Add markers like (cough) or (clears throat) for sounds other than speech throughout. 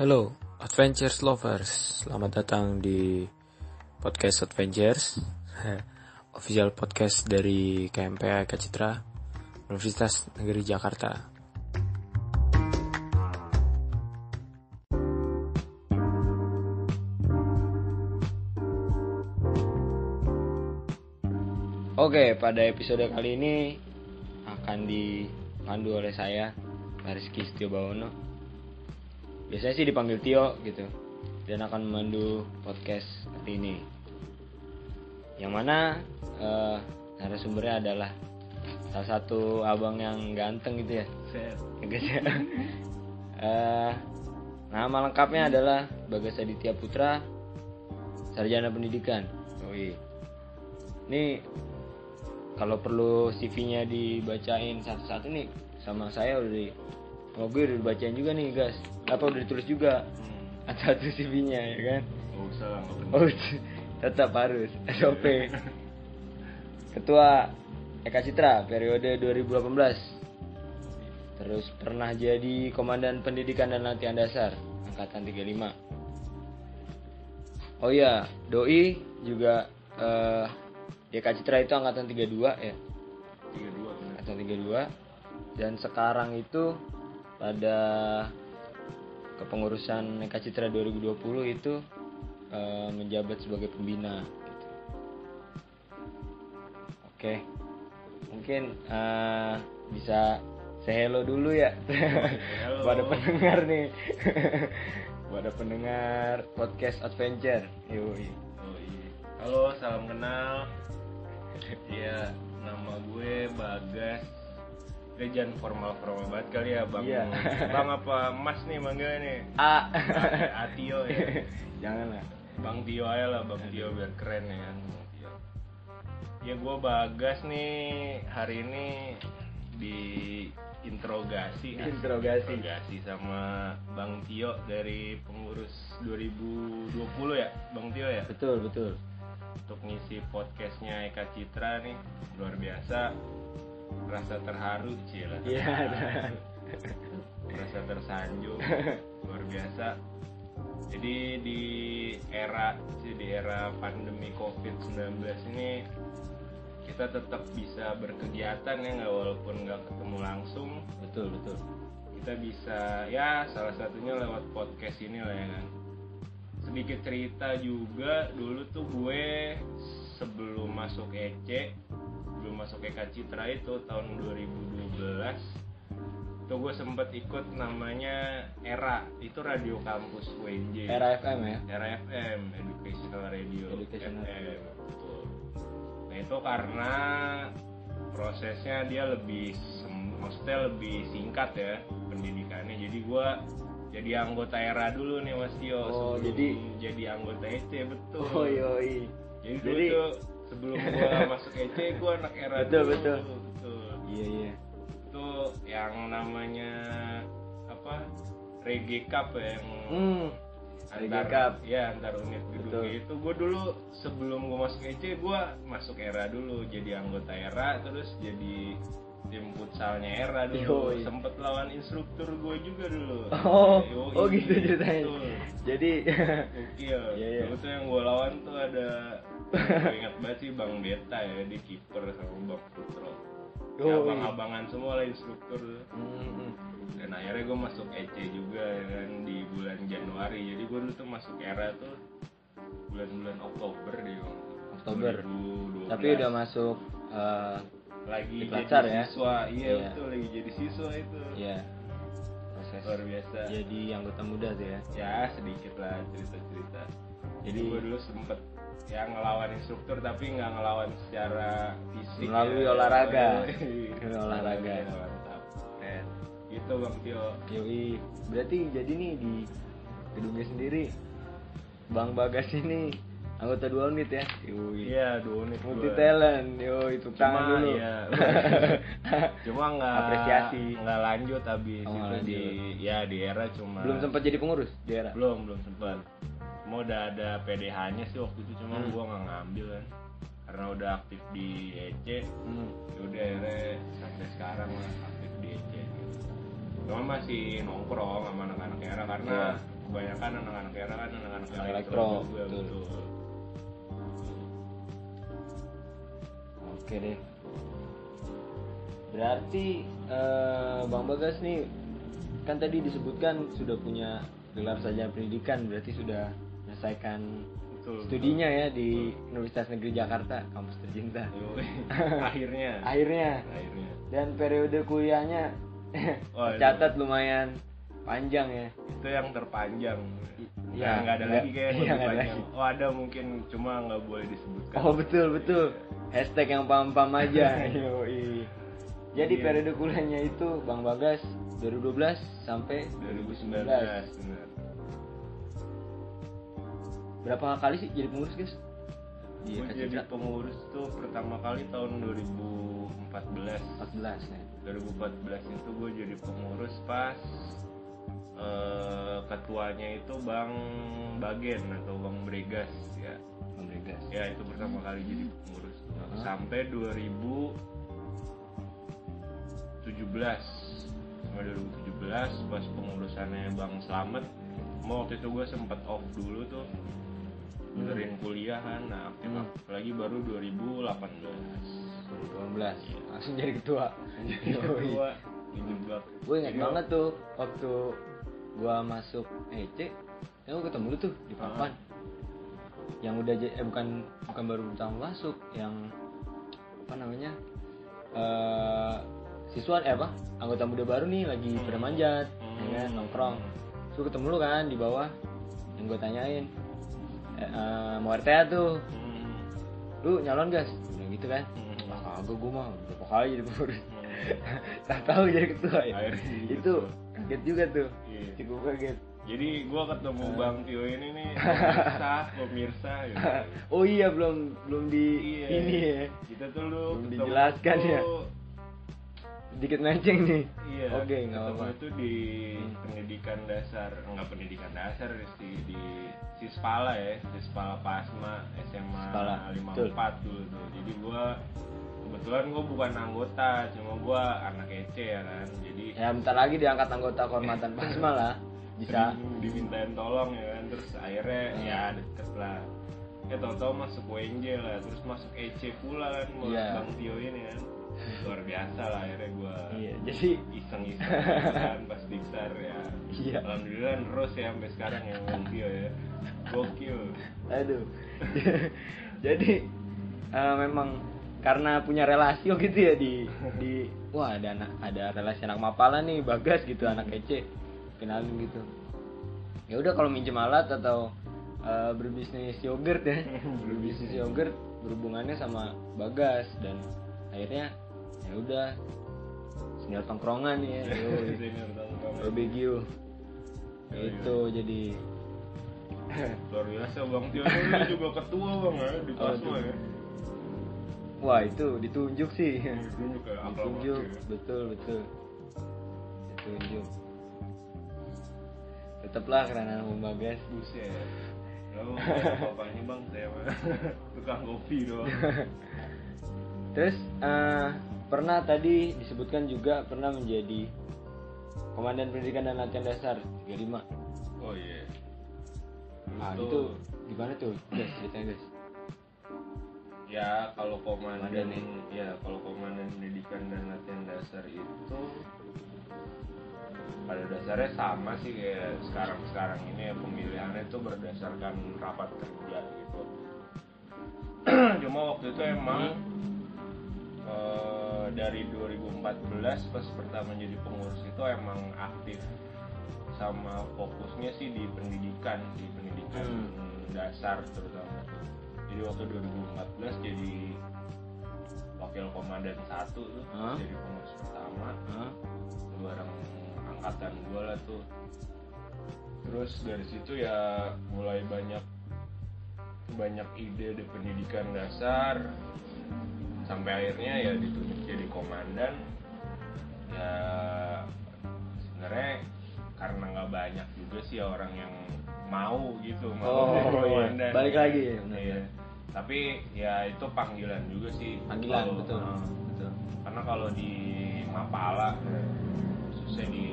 Hello, Adventures Lovers. Selamat datang di podcast Adventures, (laughs) official podcast dari KMPA Eka Citra, Universitas Negeri Jakarta. Oke, pada episode kali ini akan dipandu oleh saya, Rizky Setio Bawono. Biasanya sih dipanggil Tio gitu, dan akan memandu podcast seperti ini. Yang mana eh, narasumbernya adalah salah satu abang yang ganteng gitu ya. Ya, guys ya. Eh, nama lengkapnya adalah Bagas Aditya Putra, Sarjana Pendidikan. Oh iya. Ini kalau perlu CV-nya dibacain satu-satu nih sama saya udah di oh gue udah dibacain juga nih guys. Apa udah ditulis juga. Hmm. satu CV-nya ya kan? Gak usah lah, oh (laughs) tetap harus. SOP Ketua Eka Citra periode 2018 terus pernah jadi Komandan Pendidikan dan Latihan Dasar angkatan 35 oh iya. Doi juga eh, di Eka Citra itu angkatan 32 ya? Tiga dua bener. angkatan 32 dan sekarang itu pada kepengurusan Eka Citra 2020 itu eh, menjabat sebagai pembina gitu. Oke. Mungkin eh, bisa say hello dulu ya (laughs) Hello. (laughs) pada pendengar nih. (laughs) pada pendengar podcast Adventure. Yoi. Oh iya. Halo, salam kenal. Iya, nama gue Bagas. Gue jangan formal-formal banget kali ya, Bang. Iya. Bang apa Mas nih manggilnya nih? A. Atio ya. Jangan lah. Bang Tio aja lah, Bang Tio biar keren ya. Ya gue Bagas nih hari ini di interogasi Interogasi. interogasi sama Bang Tio dari pengurus 2020 ya Bang Tio ya Betul, betul. untuk ngisi podcastnya Eka Citra nih luar biasa rasa terharu cila Iya. (laughs) rasa tersanjung. (laughs) Luar biasa. Jadi di era sih di era pandemi COVID-19 ini kita tetap bisa berkegiatan ya nggak walaupun nggak ketemu langsung. Betul, betul. kita bisa ya salah satunya lewat podcast ini lah ya kan. Sedikit cerita juga dulu tuh gue sebelum masuk EC belum masuk Eka Citra itu tahun 2012 itu gue sempet ikut namanya ERA itu radio kampus UNJ Era FM ya. Era FM Educational Radio Educational FM betul. Nah itu karena prosesnya dia lebih maksudnya lebih singkat ya pendidikannya. Jadi gua jadi anggota era dulu nih Mas Tio Oh, sebelum jadi- jadi anggota EC betul. Oh yoi. Jadi dulu Jadi- tuh sebelum (laughs) gua masuk EC gua anak era Betul, dulu. betul. betul. Iya iya. Itu yang namanya apa? Reggae Cup ya yang Hmm. Antar Cup. ya antar unit gedung Betul. itu gue dulu sebelum gue masuk EC gue masuk era dulu jadi anggota era terus jadi tim futsalnya era dulu Yoi. sempet lawan instruktur gue juga dulu Oh, Yoi, oh gitu ceritanya. Jadi (laughs) Gokil. Iya, iya. Dulu tuh yang gue lawan tuh ada (laughs) gue ingat banget sih Bang Beta ya di kiper sama Bang Putro. Ya, Yoi. abang-abangan semua lah instruktur Hmm, dan akhirnya gue masuk EC juga ya kan di bulan Januari jadi gue dulu tuh masuk era tuh bulan-bulan Oktober deh Bang. Oktober. 2012. tapi udah masuk eh, lagi di jadi ya? siswa iya, Iya. betul lagi jadi siswa itu ya proses luar biasa jadi anggota muda tuh ya. ya sedikit lah cerita-cerita jadi Jadi- gue dulu sempet ya ngelawan instruktur tapi nggak ngelawan secara fisik Melalui ya. olahraga. Iya. Melalui (laughs) olahraga. Iya, mantap keren gitu bang Tio Yoi. Berarti jadi nih di gedungnya sendiri Bang Bagas ini anggota dua unit ya. Yoi. iya dua unit Multi gua. talent. Yoi, tepuk tangan cuma dulu. ya (laughs) cuma nggak Apresiasi. nggak lanjut habis Oh, itu nggak di ya di era cuma Belum sempat jadi pengurus di era. belum belum sempat mau udah ada PDH nya sih waktu itu cuma Hmm. gua nggak ngambil kan karena udah aktif di EC Hmm. udah akhirnya sampai sekarang lah aktif di EC gitu. cuma masih nongkrong sama anak-anak era karena Iya. kebanyakan anak-anak era kan anak-anak Anak elektro juga betul. betul. Oke deh. Berarti eh, Bang Bagas nih kan tadi disebutkan sudah punya gelar sarjana pendidikan, berarti sudah menyelesaikan Betul, studinya ya di Universitas Negeri Jakarta, kampus tercinta. betul. (laughs) Akhirnya Akhirnya akhirnya dan periode kuliahnya (laughs) Oh, tercatat lumayan panjang ya. itu yang terpanjang ya nggak ada lagi kayak yang iya, ada panjang lagi. oh ada mungkin cuma nggak boleh disebutkan Oh betul betul. Hashtag yang pam-pam aja. (laughs) Yoi. Jadi Iya. periode kuliahnya itu Bang Bagas 2012 sampai 2019 benar Berapa kali sih jadi pengurus guys? Di gue jadi pengurus tuh pertama kali tahun 2014 14 ya. 2014 itu gue jadi pengurus pas eh, ketuanya itu Bang Bagen atau Bang Bregas ya Bang Regas. ya itu pertama kali jadi pengurus. Uh-huh. sampai 2017 sampai 2017 pas pengurusannya Bang Slamet mau waktu itu gue sempet off dulu tuh benerin kuliah kan nah aktif Hmm. lagi baru 2018 2018 langsung jadi ketua. (laughs) Yoi. Kedua, dijebak Gue ingat Jadi, banget tuh waktu gua masuk EC, ya gue ketemu lu tuh di papan. Yang udah eh bukan bukan baru pertama masuk, yang apa namanya? eh siswa eh apa? Anggota muda baru nih lagi Hmm. pada manjat, Hmm. ya kan, nongkrong. Terus gua ketemu lu kan di bawah. Yang gue tanyain, mau RTA tuh, hmm, lu nyalon gas? Bilang gitu kan. hmm, Ah, kagak gue mah berapa kali jadi pengurus. hmm. (laughs) tak tahu jadi ketua ya Akhirnya itu kaget juga tuh Iya. cukup kaget jadi gua ketemu Eh. Bang Tio ini nih (laughs) pemirsa pemirsa gitu. oh iya belum belum di Iya. ini ya kita tuh lu Belum ketemu dijelaskan tuh- ya. Sedikit melenceng nih Iya. oke nggak ketemu apa-apa itu di Hmm. pendidikan dasar, enggak pendidikan dasar sih di Sispala ya, Sispala Pasma SMA Sispala, 54 dulu tuh. Jadi gua kebetulan gua bukan anggota, cuma gua anak EC ya kan. Jadi ya bentar lagi diangkat anggota kehormatan Pasma lah bisa dimintain tolong ya kan terus akhirnya Hmm. ya deket lah ya tau-tau masuk WNJ lah terus masuk EC pula kan buat Iya. Bang Tio ini kan luar biasa lah akhirnya gua iya jadi iseng-iseng (laughs) pas diksar ya. Iya. alhamdulillah terus ya sampai sekarang yang Tio ya. Gokil. Aduh. (laughs) Jadi eh, memang karena punya relasi oh (laughs) gitu ya di di wah ada anak ada relasi anak mapala nih bagas gitu anak kece kenalin gitu. Ya udah kalau minjem alat atau eh, berbisnis yogurt ya berbisnis yogurt berhubungannya sama bagas dan akhirnya ya udah senior tongkrongan ya. (laughs) Robegio itu jadi. (laughs) Luar biasa Bang Tio. Ini juga ketua bang ya di Oh, Pasma itu. ya. Wah itu ditunjuk sih. Ditunjuk ya, (laughs) ditunjuk. Ya. betul betul. Ditunjuk. Tetaplah karena nama Bagas buset. Lalu bapaknya bang saya tukang kopi doang. Terus eh, pernah tadi disebutkan juga pernah menjadi komandan pendidikan dan latihan dasar 35 oh iya. Nah Terus itu tuh, gimana tuh? Guys ceritanya guys ya kalau komandan Komandan ya. kalau komandan pendidikan dan latihan dasar itu pada dasarnya sama sih kayak sekarang sekarang ini ya pemilihannya itu berdasarkan rapat kerja gitu. (clears throat) Cuma waktu itu emang eh, dari 2014 pas pertama jadi pengurus itu emang aktif sama fokusnya sih di pendidikan di pendidikan Hmm. dasar terutama tuh jadi waktu 2014 jadi wakil komandan satu tuh Hah? jadi pengurus pertama Hah? bareng angkatan gue lah tuh terus dari situ ya mulai banyak banyak ide di pendidikan dasar sampai akhirnya ya ditunjuk jadi komandan ya sebenarnya karena nggak banyak juga sih orang yang mau gitu mau Oh, jadi iya. komandan Balik lagi ya. Iya. tapi ya itu panggilan juga sih panggilan Kalau- betul Nah, betul karena kalau di Mapala khususnya di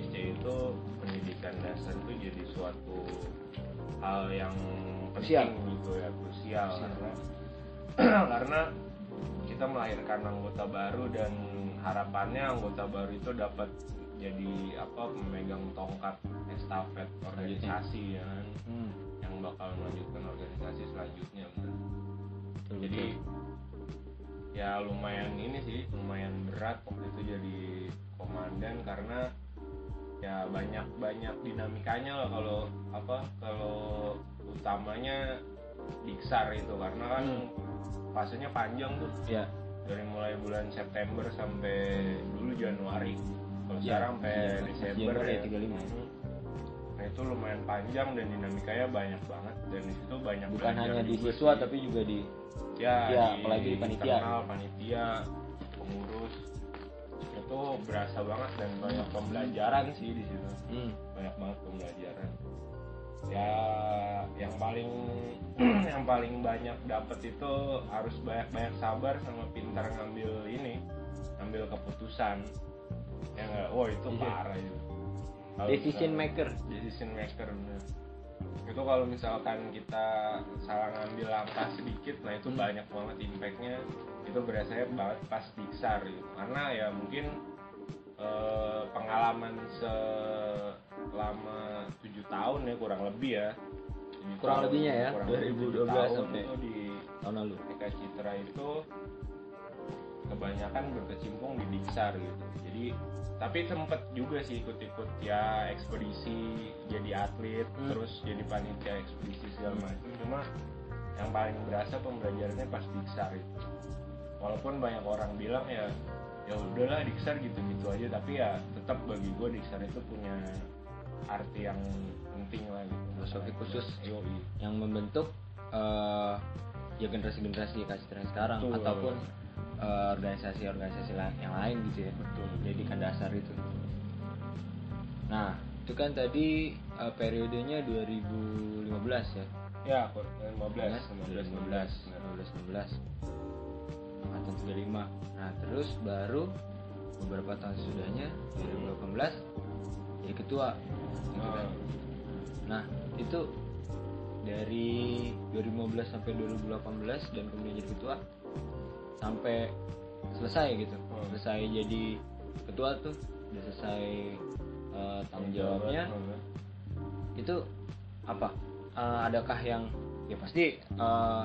SC itu pendidikan dasar itu jadi suatu hal yang penting gitu ya Krusial. karena (clears throat) karena kita melahirkan anggota baru dan harapannya anggota baru itu dapat jadi apa pemegang tongkat estafet organisasi ya kan Hmm. yang bakal melanjutkan organisasi selanjutnya bener. Betul, jadi betul. ya lumayan ini sih lumayan berat waktu itu jadi komandan karena ya banyak banyak dinamikanya lah kalau apa kalau utamanya diksar itu karena kan Hmm. fasenya panjang tuh ya dari mulai bulan September sampai dulu Januari kalau Ya, sekarang sampai iya, Desember Januari ya 35 ya. Hmm. nah itu lumayan panjang dan dinamikanya banyak banget dan di situ banyak bukan hanya di siswa sih. tapi juga di ya, Ya, apalagi di panitia. internal, panitia pengurus itu berasa banget dan banyak pembelajaran sih di situ hmm. banyak banget pembelajaran ya yang paling (clears throat) yang paling banyak dapat itu harus banyak banyak sabar sama pintar ngambil ini ngambil keputusan. Ya nggak? Oh itu Iya. parah itu. Kalau decision misalnya- maker. Decision maker bener. Itu kalau misalkan kita salah ngambil langkah sedikit nah itu Hmm. banyak banget impactnya. Itu berasanya banget pas diksar gitu. Karena ya mungkin eh, pengalaman selama tahun ya kurang lebih ya. Kurang tahun, lebihnya ya, kurang lebih 2012 tujuh tahun sampai- itu di tahun lalu. TK Citra itu kebanyakan berkecimpung di Diksar gitu. Jadi tapi sempet juga sih ikut-ikut ya ekspedisi jadi atlet Hmm. terus jadi panitia ekspedisi segala macam. Cuma yang paling berasa pembelajarannya pas Diksar itu. Walaupun banyak orang bilang ya ya udahlah Diksar gitu-gitu aja tapi ya tetap bagi gue Diksar itu punya arti yang penting lah gitu Filosofi khusus. Yoi. yang membentuk eh, ya generasi-generasi kasih sekarang Betul. ataupun eh, organisasi-organisasi la- yang lain gitu ya betul pendidikan dasar itu nah itu kan tadi eh, periodenya 2015 ya ya 15 15 15 15 angkatan 35 nah terus baru beberapa tahun sesudahnya 2018 jadi ketua gitu kan. nah itu dari 2015 sampai 2018 dan kemudian jadi ketua sampai selesai gitu. Hmm. selesai jadi ketua tuh udah selesai eh, tanggung jawabnya. itu apa? Eh, adakah yang ya pasti eh,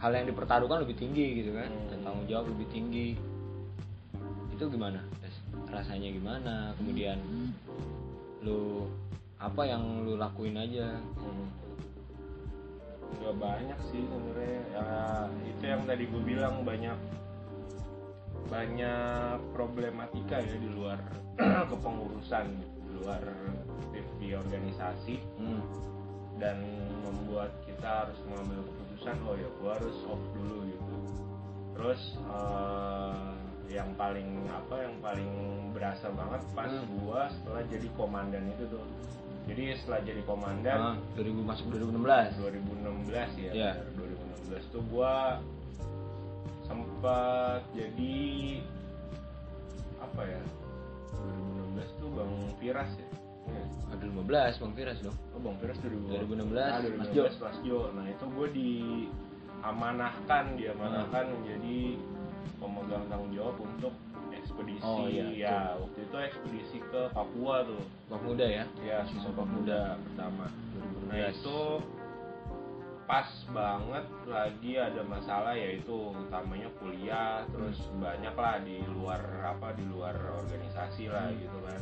hal yang dipertaruhkan lebih tinggi gitu kan Hmm. dan tanggung jawab lebih tinggi. Itu gimana? Rasanya gimana? Kemudian lu apa yang lu lakuin aja Hmm. nggak banyak sih sebenarnya ya itu yang tadi gue bilang banyak banyak problematika ya di luar (clears throat) kepengurusan di luar di, organisasi hmm. dan membuat kita harus mengambil keputusan oh ya gue harus off dulu gitu terus eh, yang paling apa yang paling berasa banget pas Hmm. gua setelah jadi komandan itu tuh jadi setelah jadi komandan Ah, 2000 masuk 2016 2016 ya, Iya. benar, 2016 tuh gua sempat jadi apa ya 2016 tuh Bang Firas ya Iya. Ah, 2015 Bang Firas dong Oh Bang Firas 2016, 2016 Mas 2016 Jo. Mas Jo nah itu gue diamanahkan diamanahkan Hmm. menjadi pemegang tanggung jawab untuk ekspedisi. Oh, iya, ya waktu itu ekspedisi ke Papua tuh. Muda ya? Ya siswa pemuda pertama. Nah 2016 itu pas banget lagi ada masalah yaitu utamanya kuliah terus banyak lah di luar apa di luar organisasi lah Hmm. gitu kan.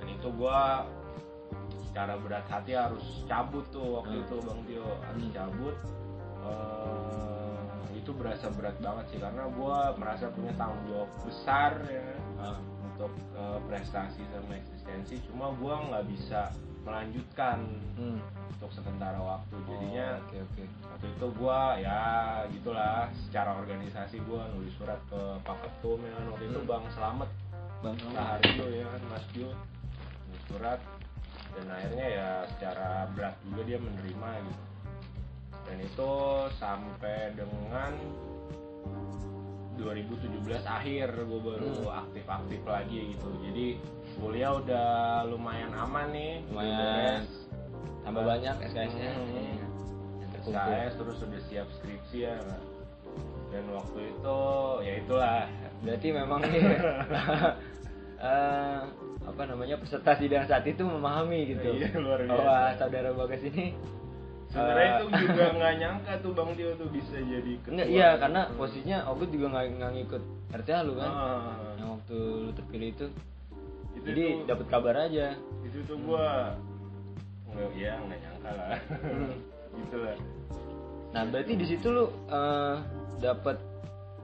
Dan itu gua secara berat hati harus cabut tuh waktu Hmm. itu bang Tio. Harus Hmm. cabut Eh, itu berasa berat banget sih karena gua merasa punya tanggung jawab besar ya Ah, untuk eh, prestasi sama eksistensi. Cuma gua nggak bisa melanjutkan hmm. untuk sementara waktu. Jadinya Oh, oke oke. waktu itu gua ya gitulah secara organisasi gua nulis surat ke Pak Ketum ya kan. waktu itu Hmm. Bang Selamet. Bang Raharjo ya kan Mas Jo nulis surat. Dan akhirnya ya secara berat juga dia menerima gitu dan itu sampai dengan 2017 akhir gue baru Hmm. aktif-aktif lagi gitu jadi kuliah udah lumayan aman nih Lumayan. tambah banyak SKS-nya Hmm. SKS terus udah siap skripsi ya kan. dan waktu itu ya itulah berarti memang nih (laughs) eh, apa namanya peserta sidang saat itu memahami gitu Iya, luar biasa. bahwa saudara bagas ini sebenarnya eh, itu juga (laughs) nggak nyangka tuh bang Tio tuh bisa jadi ketua Enggak, iya gitu. karena posisinya Ogut juga nggak nggak ngikut RTA lu kan. Ah, yang waktu lu terpilih itu. Itu jadi dapat kabar aja. itu tuh gua. Nggak ya nggak nyangka lah. Hmm. gitu lah nah berarti di situ lu eh, dapat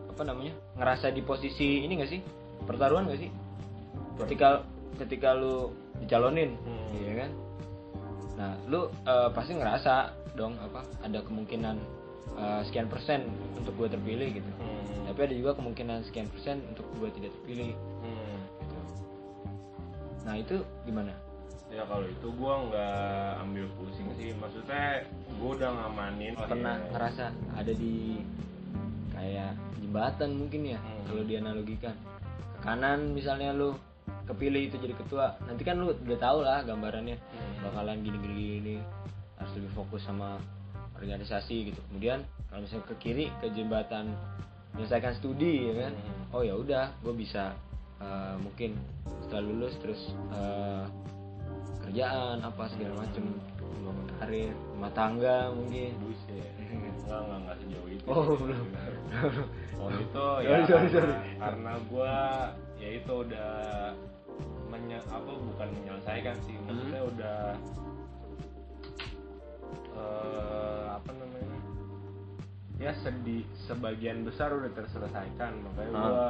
apa namanya ngerasa di posisi ini gak sih? Pertaruhan gak sih? Ketika ketika lu dicalonin Hmm. iya kan nah lu eh, pasti ngerasa dong apa ada kemungkinan eh, sekian persen untuk gue terpilih gitu Hmm. tapi ada juga kemungkinan sekian persen untuk gue tidak terpilih Hmm. gitu nah itu gimana ya kalau itu gua nggak ambil pusing sih maksudnya gua udah ngamanin pernah ya. ngerasa ada di kayak jembatan mungkin ya Hmm. kalau dianalogikan ke kanan misalnya lu kepilih itu jadi ketua nanti kan lu udah tau lah gambarannya Hmm. bakalan gini gini gini harus lebih fokus sama organisasi gitu kemudian kalau misalnya ke kiri ke jembatan menyelesaikan studi ya kan Hmm. oh ya udah gue bisa eh, mungkin setelah lulus terus eh, kerjaan apa segala macem bangun karir rumah tangga mungkin Buset. Enggak, enggak, enggak sejauh itu. Oh, belum. Oh, itu (laughs) ya Sorry, sorry, karena, sorry. karena gua ya itu udah menye, apa bukan menyelesaikan sih, maksudnya Hmm. udah eh, apa namanya? Ya sedih sebagian besar udah terselesaikan, makanya Ah. gua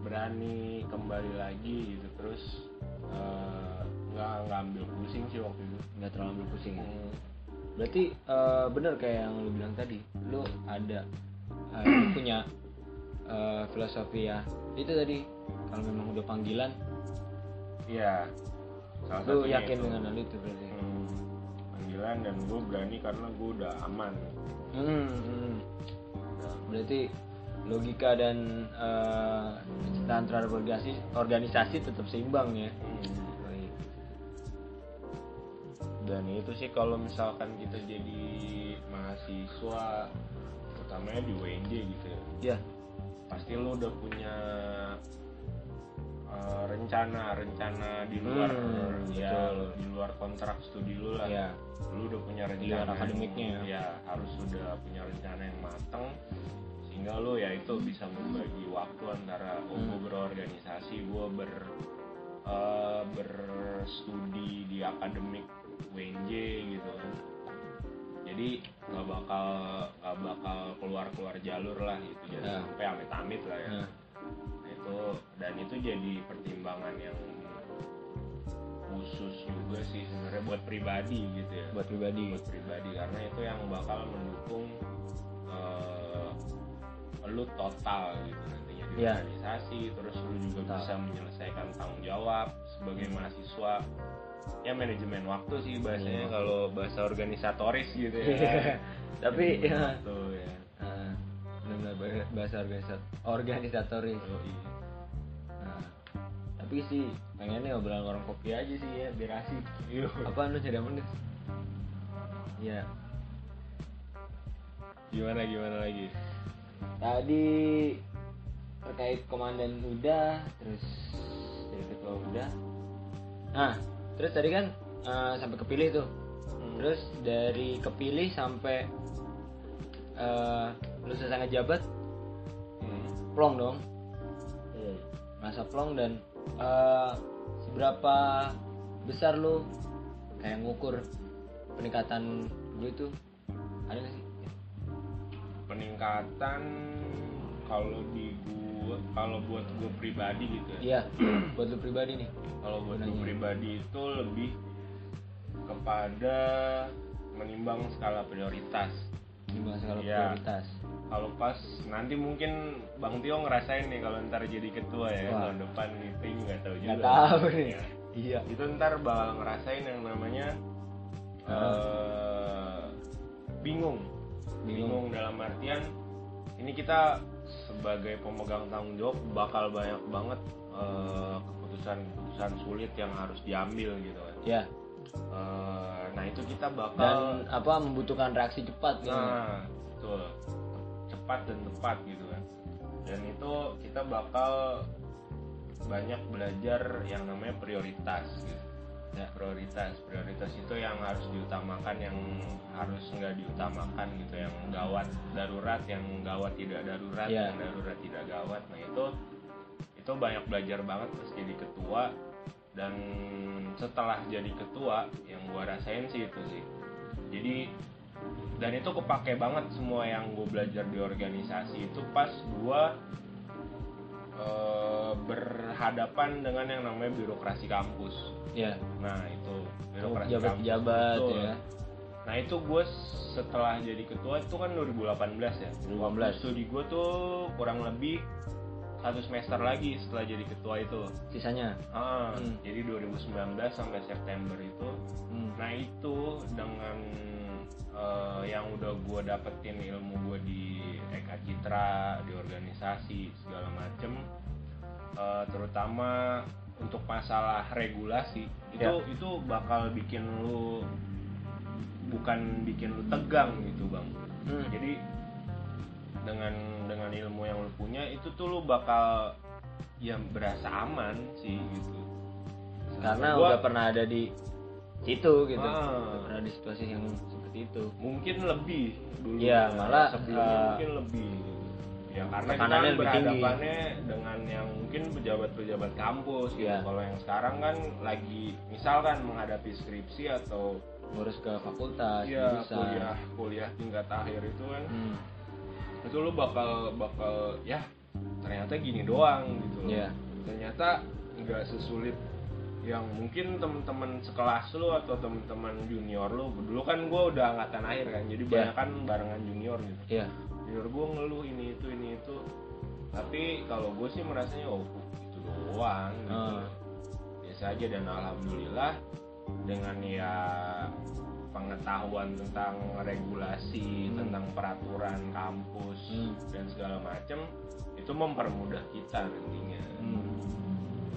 berani kembali lagi gitu terus eh, nggak nggak ambil pusing sih waktu itu. nggak terlalu ambil pusing ya? Hmm. berarti eh, bener kayak yang lu bilang tadi lu ada lu (clears throat) punya eh, filosofi ya itu tadi kalau memang udah panggilan Iya. Salah lu yakin itu. dengan hal itu berarti Hmm, panggilan dan gue berani karena gue udah aman. Hmm, hmm. berarti logika dan kecintaan terhadap organisasi organisasi tetap seimbang ya Hmm. Baik. Dan itu sih kalau misalkan kita jadi mahasiswa, utamanya di UNJ gitu ya, ya pasti lu udah punya eh, rencana rencana di luar Hmm, ya betul. di luar kontrak studi lu lah. ya lu udah punya rencana Di luar yang- akademiknya ya. ya harus sudah punya rencana yang matang sehingga lu ya itu bisa membagi waktu antara oh Hmm. gue berorganisasi gue ber eh, berstudi di akademik WNJ gitu jadi nggak bakal nggak bakal keluar keluar jalur lah gitu jadi Ya. sampai amit-amit lah ya Nah, itu dan itu jadi pertimbangan yang khusus juga sih sebenarnya buat pribadi gitu ya buat pribadi buat pribadi karena itu yang bakal mendukung eh, lu total gitu nantinya di Iya. organisasi terus lu juga Total. bisa menyelesaikan tanggung jawab sebagai mahasiswa ya manajemen waktu sih bahasanya Iya. kalau bahasa organisatoris gitu ya Iya. Tapi, ya. waktu ya benar bahasa organisat organisatoris Yoi. Nah, tapi sih. Pengennya obrolan orang kopi aja sih ya biar asik. Iya. apa lu jadi menit ya gimana gimana lagi? Tadi terkait komandan udah terus dari ketua udah nah terus tadi kan eh, sampai kepilih tuh. Hmm. terus dari kepilih sampai eh lu selesai ngejabat Hmm. plong dong. Masa plong dan eh, seberapa besar lu kayak ngukur peningkatan gue itu? Ada gak sih? Peningkatan kalau di gua kalau buat gue pribadi gitu ya. Iya (clears throat) buat lu pribadi nih kalau buat gue pribadi itu lebih kepada menimbang skala prioritas. Gimana skala Iya. prioritas kalau pas nanti mungkin bang Tio ngerasain nih kalau ntar jadi ketua ya Wah. tahun depan meeting nggak tahu juga nggak tahu nih Ya. iya itu ntar bakal ngerasain yang namanya eh, bingung Bingung. bingung dalam artian ini kita sebagai pemegang tanggung jawab bakal banyak banget eh, keputusan-keputusan sulit yang harus diambil gitu kan. ya Eh, nah itu kita dan bakal apa membutuhkan reaksi cepat gitu nah betul cepat dan tepat gitu kan. Dan itu kita bakal banyak belajar yang namanya prioritas gitu. Ya. prioritas prioritas itu yang harus diutamakan yang harus nggak diutamakan gitu yang gawat darurat yang gawat tidak darurat Ya. yang darurat tidak gawat nah itu itu banyak belajar banget pas jadi ketua dan setelah jadi ketua yang gua rasain sih itu sih jadi dan itu kepake banget semua yang gue belajar di organisasi itu pas gua eh, berhadapan dengan yang namanya birokrasi kampus ya Nah itu Oh, birokrasi kampus, betul. ya Nah itu gue setelah jadi ketua itu kan 2018 ya 2018. Waktu studi gue tuh kurang lebih satu semester lagi setelah jadi ketua itu sisanya ah, Hmm. Jadi 2019 sampai September itu hmm. Nah itu dengan eh, yang udah gue dapetin ilmu gue di Eka Citra, di organisasi segala macem, eh, terutama untuk masalah regulasi itu Ya. itu bakal bikin lu bukan bikin lu tegang gitu bang. Hmm. Jadi dengan dengan ilmu yang lu punya itu tuh lu bakal ya berasa aman sih gitu. karena Gua- udah pernah ada di situ gitu Ah. Udah pernah di situasi yang itu mungkin lebih dulu ya. malah, sebelumnya eh, mungkin lebih ya karena kita kan tinggi. berhadapannya dengan yang mungkin pejabat-pejabat kampus gitu Iya. kalau yang sekarang kan lagi misalkan menghadapi skripsi atau ngurus ke fakultas ya bisa kuliah kuliah tingkat akhir itu kan Hmm. itu lu bakal bakal ya ternyata gini doang gitu loh. Iya. ternyata nggak sesulit yang mungkin teman-teman sekelas lu atau teman-teman junior lu dulu kan gue udah angkatan akhir kan jadi Iya. banyak kan barengan junior gitu Iya. junior gue ngeluh ini itu ini itu tapi kalau gue sih merasanya oh itu doang gitu Ah. biasa aja dan alhamdulillah dengan ya pengetahuan tentang regulasi Hmm. tentang peraturan kampus Hmm. dan segala macam itu mempermudah kita nantinya Hmm.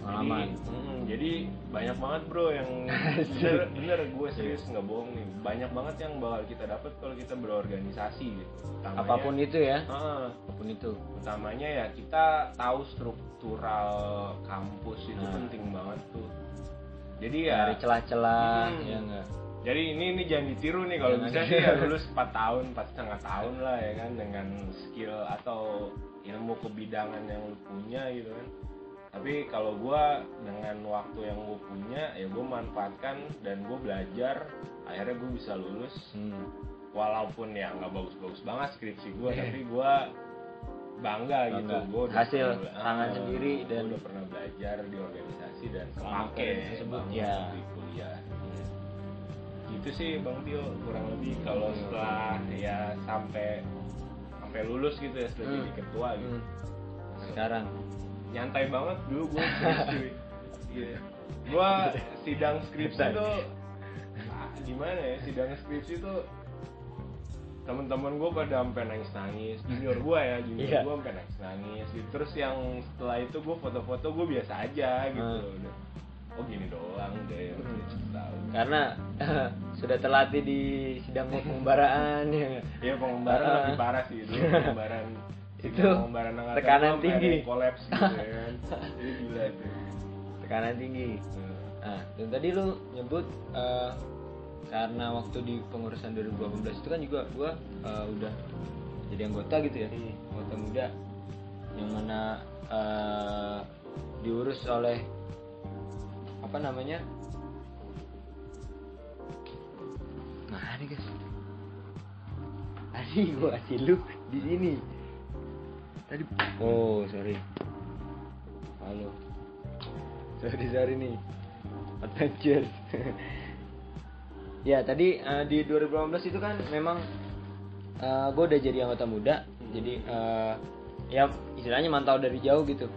Jadi, Pengalaman. mm, jadi banyak banget bro yang (laughs) bener bener gue serius nggak bohong nih. Banyak banget yang bakal kita dapat kalau kita berorganisasi gitu Utamanya- apa pun itu ya. Ah, apa pun itu. Utamanya ya kita tahu struktural kampus itu Nah. penting banget tuh. Jadi ya dari celah-celah Hmm. ya enggak jadi ini ini jangan ditiru nih kalau bisa sih ya lulus (laughs) 4 tahun 4 setengah tahun lah ya kan dengan skill atau ilmu kebidangan yang lu punya gitu kan tapi kalau gua dengan waktu yang gue punya ya gue manfaatkan dan gue belajar akhirnya gue bisa lulus Hmm. walaupun ya nggak bagus-bagus banget skripsi gue Iya. tapi gue bangga, gitu Bangga. gue Hasil tangan sendiri dan- udah pernah belajar di organisasi dan kepake tersebut, banget ya. di kuliah gitu sih bang Tio kurang lebih kalau setelah ya sampai sampai lulus gitu ya setelah Hmm. jadi ketua gitu Hmm. sekarang nyantai banget dulu gue (laughs) cuy Iya. gue sidang skripsi tuh ah, gimana ya sidang skripsi tuh teman-teman gue pada sampai nangis nangis junior gue ya junior Iya. gue sampai nangis nangis gitu. terus yang setelah itu gue foto-foto gue biasa aja gitu Hmm. Udah, oh gini doang deh Hmm. tahu karena (laughs) sudah terlatih di sidang (laughs) pembaraan ya Iya pengembaraan Ah. lebih parah sih itu pengembaraan Itu pengembaraan angkatan tekanan tinggi. kolaps gitu ya kan gila (laughs) itu. Tekanan tinggi. Nah dan tadi lu nyebut eh, karena waktu di pengurusan 2018 itu kan juga gua eh, udah jadi anggota gitu ya. Hmm. anggota muda. Yang mana eh, diurus oleh apa namanya? Nah ini guys? Tadi gua kasih lu di sini tadi oh sorry. Halo. Sorry sorry nih. Adventures (laughs) ya tadi eh, di 2018 itu kan memang eh, gue udah jadi anggota muda. Jadi eh, ya istilahnya mantau dari jauh gitu.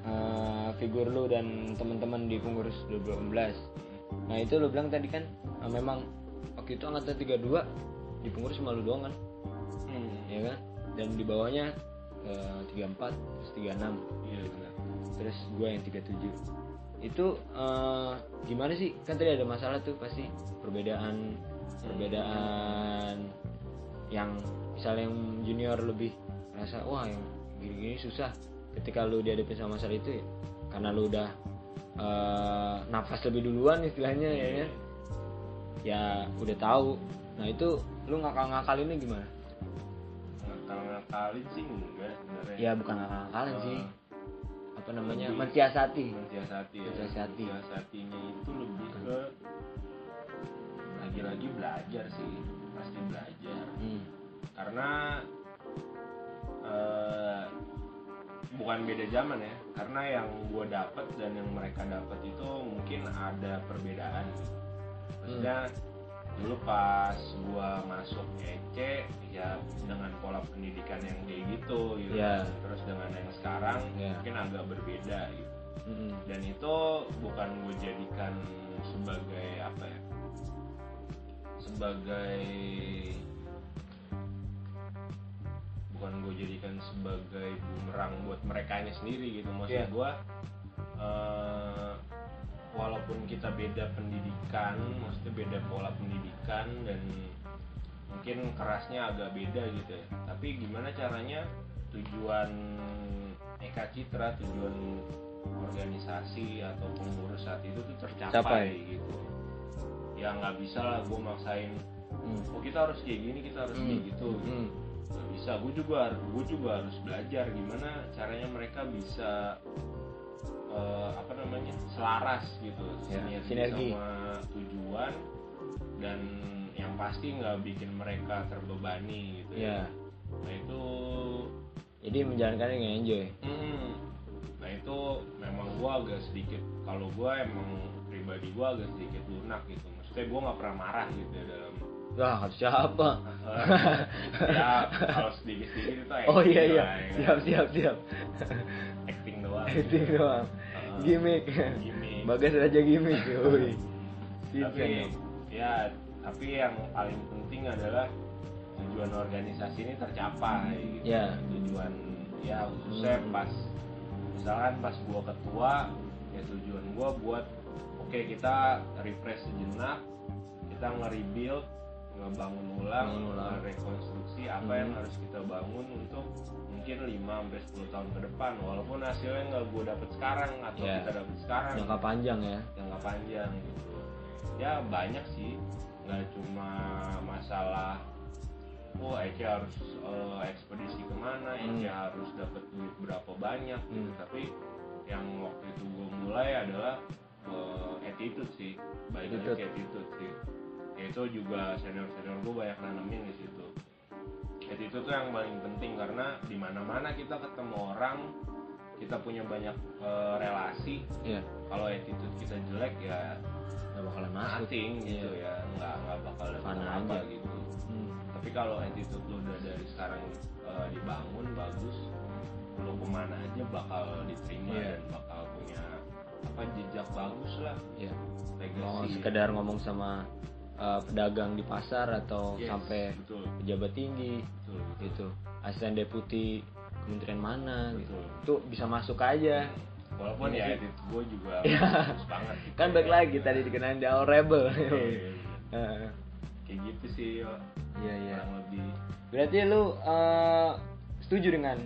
Eh, figur lu dan teman-teman di pengurus 2018 nah itu lu bilang tadi kan eh, memang waktu itu angkatan 32 di pengurus cuma lu doang kan? Hmm. ya kan? Dan di bawahnya tiga empat terus tiga enam. Iya benar. Terus gue yang 37 itu eh, gimana sih? Kan tadi ada masalah tuh pasti perbedaan perbedaan yang misalnya yang junior lebih rasa wah yang gini-gini susah. Ketika lu dihadapin sama masalah itu ya karena lu udah eh, nafas lebih duluan istilahnya ya Iya. kan? ya udah tahu. Nah itu lu ngakal-ngakalinnya gimana ngakal-ngakalin sih enggak sebenarnya. Ya bukan ngakal-ngakalin Eh, sih. Apa namanya? lebih- mensiasati. mensiasati ya. Mensiasati. mensiasatinya itu lebih ke lagi-lagi belajar sih pasti belajar. Hmm. karena eh, bukan beda zaman ya. Karena yang gue dapat dan yang mereka dapat itu mungkin ada perbedaan. Maksudnya dulu pas gue masuk EC ya dengan pola pendidikan yang kayak gitu gitu Iya. terus dengan yang sekarang Iya. mungkin agak berbeda gitu Mm-mm. dan itu bukan gue jadikan sebagai apa ya sebagai bukan gue jadikan sebagai bumerang buat mereka sendiri gitu maksud Iya. gue eh, walaupun kita beda pendidikan maksudnya beda pola pendidikan dan mungkin kerasnya agak beda gitu ya tapi gimana caranya tujuan Eka Citra tujuan organisasi atau pengurus saat itu tuh tercapai Capai. gitu ya nggak bisa lah gue maksain Hmm. oh kita harus kayak gini kita harus Hmm. kayak gitu Hmm. nggak bisa gue juga gue juga harus belajar gimana caranya mereka bisa eh, apa namanya selaras gitu Ya, sinergi, sinergi. sama tujuan dan yang pasti nggak bikin mereka terbebani gitu Ya. nah itu Jadi menjalankannya dengan enjoy. mm, nah itu memang gue agak sedikit kalau gue emang pribadi gue agak sedikit lunak gitu maksudnya gue nggak pernah marah gitu ya dalam Wah, siapa? (laughs) ya kalau sedikit sedikit itu Oh iya iya. ya kan. Siap siap siap. Doang (laughs) Acting doang. Heeh. Gimik. Gimik. Bagas raja. Woi. Siap, tapi siap. ya tapi yang paling penting adalah tujuan organisasi ini tercapai gitu. Ya. tujuan ya khususnya Hmm. pas misalkan pas gua ketua ya tujuan gua buat oke kita refresh sejenak kita nge-rebuild ngebangun ulang, ulang. rekonstruksi apa Hmm. yang harus kita bangun untuk mungkin 5 sampai 10 tahun ke depan walaupun hasilnya nggak gue dapet sekarang atau Ya. kita dapet sekarang Jangka panjang ya. jangka panjang gitu ya banyak sih nggak cuma masalah oh Ece harus eh, ekspedisi ke mana Ece Hmm. harus dapat duit berapa banyak gitu Hmm. tapi yang waktu itu gue mulai adalah eh, attitude sih baik Attitude. attitude sih Ya, itu juga senior senior gue banyak nanamin di situ attitude tuh yang paling penting karena di mana mana kita ketemu orang kita punya banyak eh, relasi Iya. kalau attitude kita jelek ya Gak bakalan masuk. nothing gitu Iya. ya nggak nggak bakal apa aja. gitu Hmm. tapi kalau attitude lu udah dari sekarang eh, dibangun bagus lu ke mana aja bakal diterima Iya. dan bakal punya apa jejak bagus lah Iya. legacy Mau sekedar ngomong sama uh, pedagang di pasar atau Yes, sampai betul. pejabat tinggi. Betul betul. gitu. Asisten deputi kementerian mana gitu. Itu bisa masuk aja. Walaupun ya attitude gue juga (laughs) Iya. banget gitu. Kan ya. baik lagi tadi dikenalin di All Rebel. Iya, iya, iya. Kayak gitu sih yo iya iya. Lebih. Berarti lu uh, setuju dengan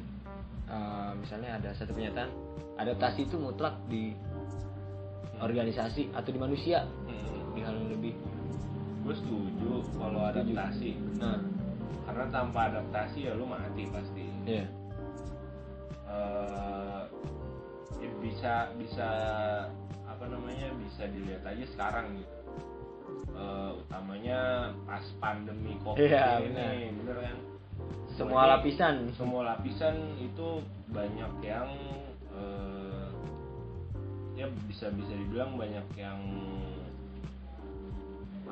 uh, misalnya ada satu pernyataan adaptasi itu mutlak di organisasi atau di manusia. Hmm. di hal yang lebih gue setuju kalau adaptasi. Nah. Karena tanpa adaptasi ya lu mati pasti. Iya. Eh ya bisa bisa apa namanya bisa dilihat aja sekarang gitu. Eh, utamanya pas pandemi covid Iya, ini benar. bener kan? Semua lapisan. semua lapisan itu banyak yang eh, ya bisa bisa dibilang banyak yang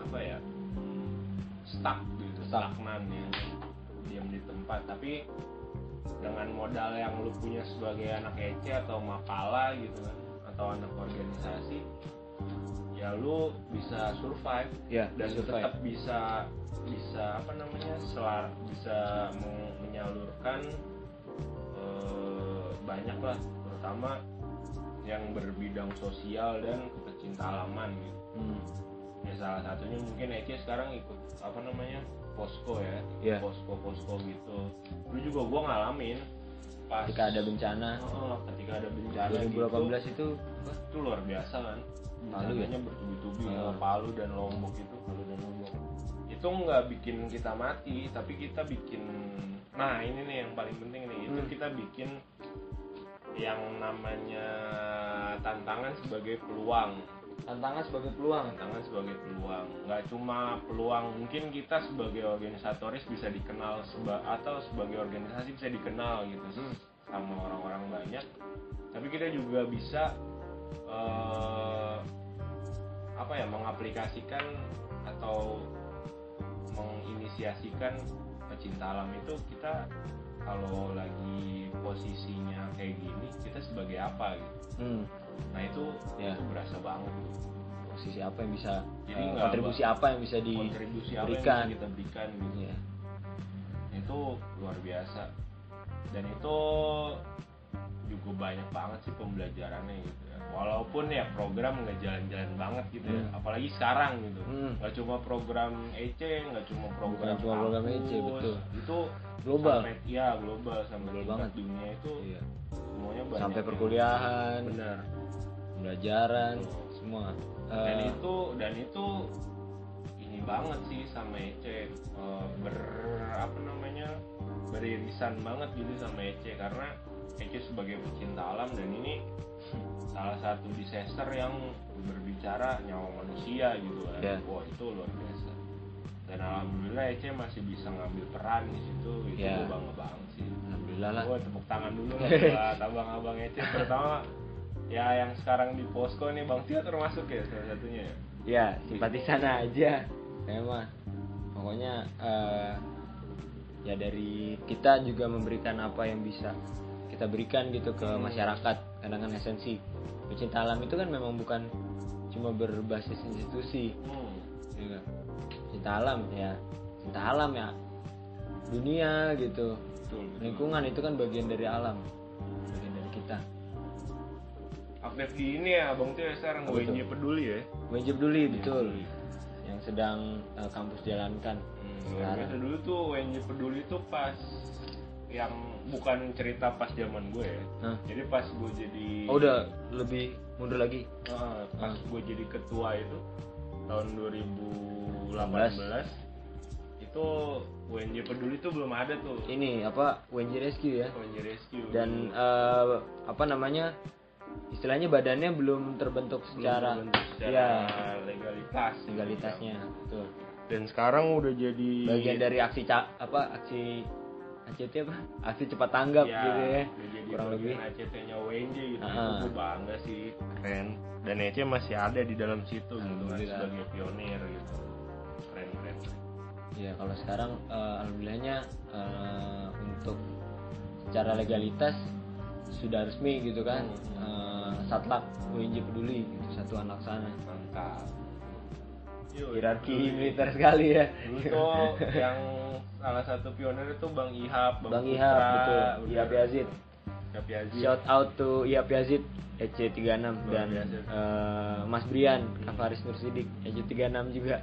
apa ya stuck gitu stagnan ya. Diam di tempat tapi dengan modal yang lu punya sebagai anak EC atau mapala gitu kan atau anak organisasi ya lu bisa survive. Ya dan survive. tetap bisa bisa apa namanya selar bisa menyalurkan banyak lah. Terutama yang berbidang sosial dan pecinta alaman gitu. Hmm. Ya salah satunya mungkin Ece sekarang ikut apa namanya posko ya. Iya. posko posko gitu. Dulu juga gua ngalamin pas Ketika ada bencana. Oh, ketika ada bencana 2018 gitu, itu itu luar biasa kan. Palu ya? bertubi-tubi ya, Palu dan Lombok itu Palu dan Lombok. Itu nggak bikin kita mati tapi kita bikin nah ini nih yang paling penting nih. Itu Hmm. kita bikin yang namanya tantangan sebagai peluang Tantangan sebagai peluang. tantangan sebagai peluang nggak cuma peluang mungkin kita sebagai organisatoris bisa dikenal seba atau sebagai organisasi bisa dikenal gitu Hmm. sama orang-orang banyak tapi kita juga bisa eh, apa ya mengaplikasikan atau menginisiasikan pecinta alam itu kita kalau lagi posisinya kayak gini kita sebagai apa gitu Hmm. Nah itu Ya. itu berasa banget Posisi apa yang bisa Jadi nggak kontribusi apa yang bisa diberikan. kita berikan gitu Iya. itu luar biasa dan itu juga banyak banget sih pembelajarannya gitu ya walaupun ya program nggak jalan-jalan banget gitu ya Hmm. apalagi sekarang gitu Hmm. nggak cuma program EC nggak cuma program cuma program EC, betul. itu Global. sampai, ya global sampai Global banget. dunia itu Iya. semuanya banyak Sampai yang- perkuliahan, benar pembelajaran, Betul. semua. dan Eh, itu dan itu ini banget sih sama EC eh, ber apa namanya beririsan banget gitu sama EC karena EC sebagai pecinta alam dan ini salah satu disaster yang berbicara nyawa manusia gitu kan Ya. wah itu luar biasa dan alhamdulillah EC masih bisa ngambil peran di situ itu gue bangga banget sih Alhamdulillah lah. Gua tepuk tangan dulu lah (laughs) buat abang-abang EC terutama ya yang sekarang di posko nih Bang Tio termasuk ya salah satunya ya Ya, simpatisan aja. Memang. Pokoknya eh, ya dari kita juga memberikan apa yang bisa kita berikan gitu ke Hmm. masyarakat. Kadang kan esensi pecinta alam itu kan memang bukan cuma berbasis institusi, Hmm. ya cinta alam ya, cinta alam ya dunia gitu. Betul, betul. Lingkungan itu kan bagian dari alam, bagian dari kita. Aktif di ini ya Bang Tio ya sekarang Apa WNJ peduli ya. Wajib dulu betul, peduli. yang sedang eh, kampus jalankan. Hmm, Sekarang. dulu tuh WNJ peduli tuh pas yang bukan cerita pas zaman gue ya. Hah? Jadi pas gue jadi Oh udah lebih mundur lagi. Ah, pas gue jadi ketua itu tahun 2018 itu WNJ peduli tuh belum ada tuh. Ini apa WNJ Rescue ya. WNJ Rescue Dan eh, apa namanya istilahnya badannya belum terbentuk Belum secara, terbentuk secara ya legalitas legalitasnya. Betul. dan sekarang udah jadi Bagian dari aksi ca- apa aksi ACT apa? Aksi cepat tanggap ya, gitu ya. jadi Kurang lebih. bagian ACT-nya WNJ gitu Ah. itu gue bangga sih keren dan EC masih ada di dalam situ gitu kan sebagai pionir gitu keren keren Ya kalau sekarang eh, alhamdulillahnya eh, untuk secara legalitas sudah resmi gitu kan. Eh, Satlak WNJ peduli gitu satu anak sana. mantap Hierarki militer sekali ya. dulu tuh yang salah satu pionir itu Bang Ihab Bang Ihab betul. bener. Ihab Yazid. Ihab Yazid Shout out to Ihab Yazid EC36 dan eh, Mas Brian Kafaris Nursidik EC36 juga.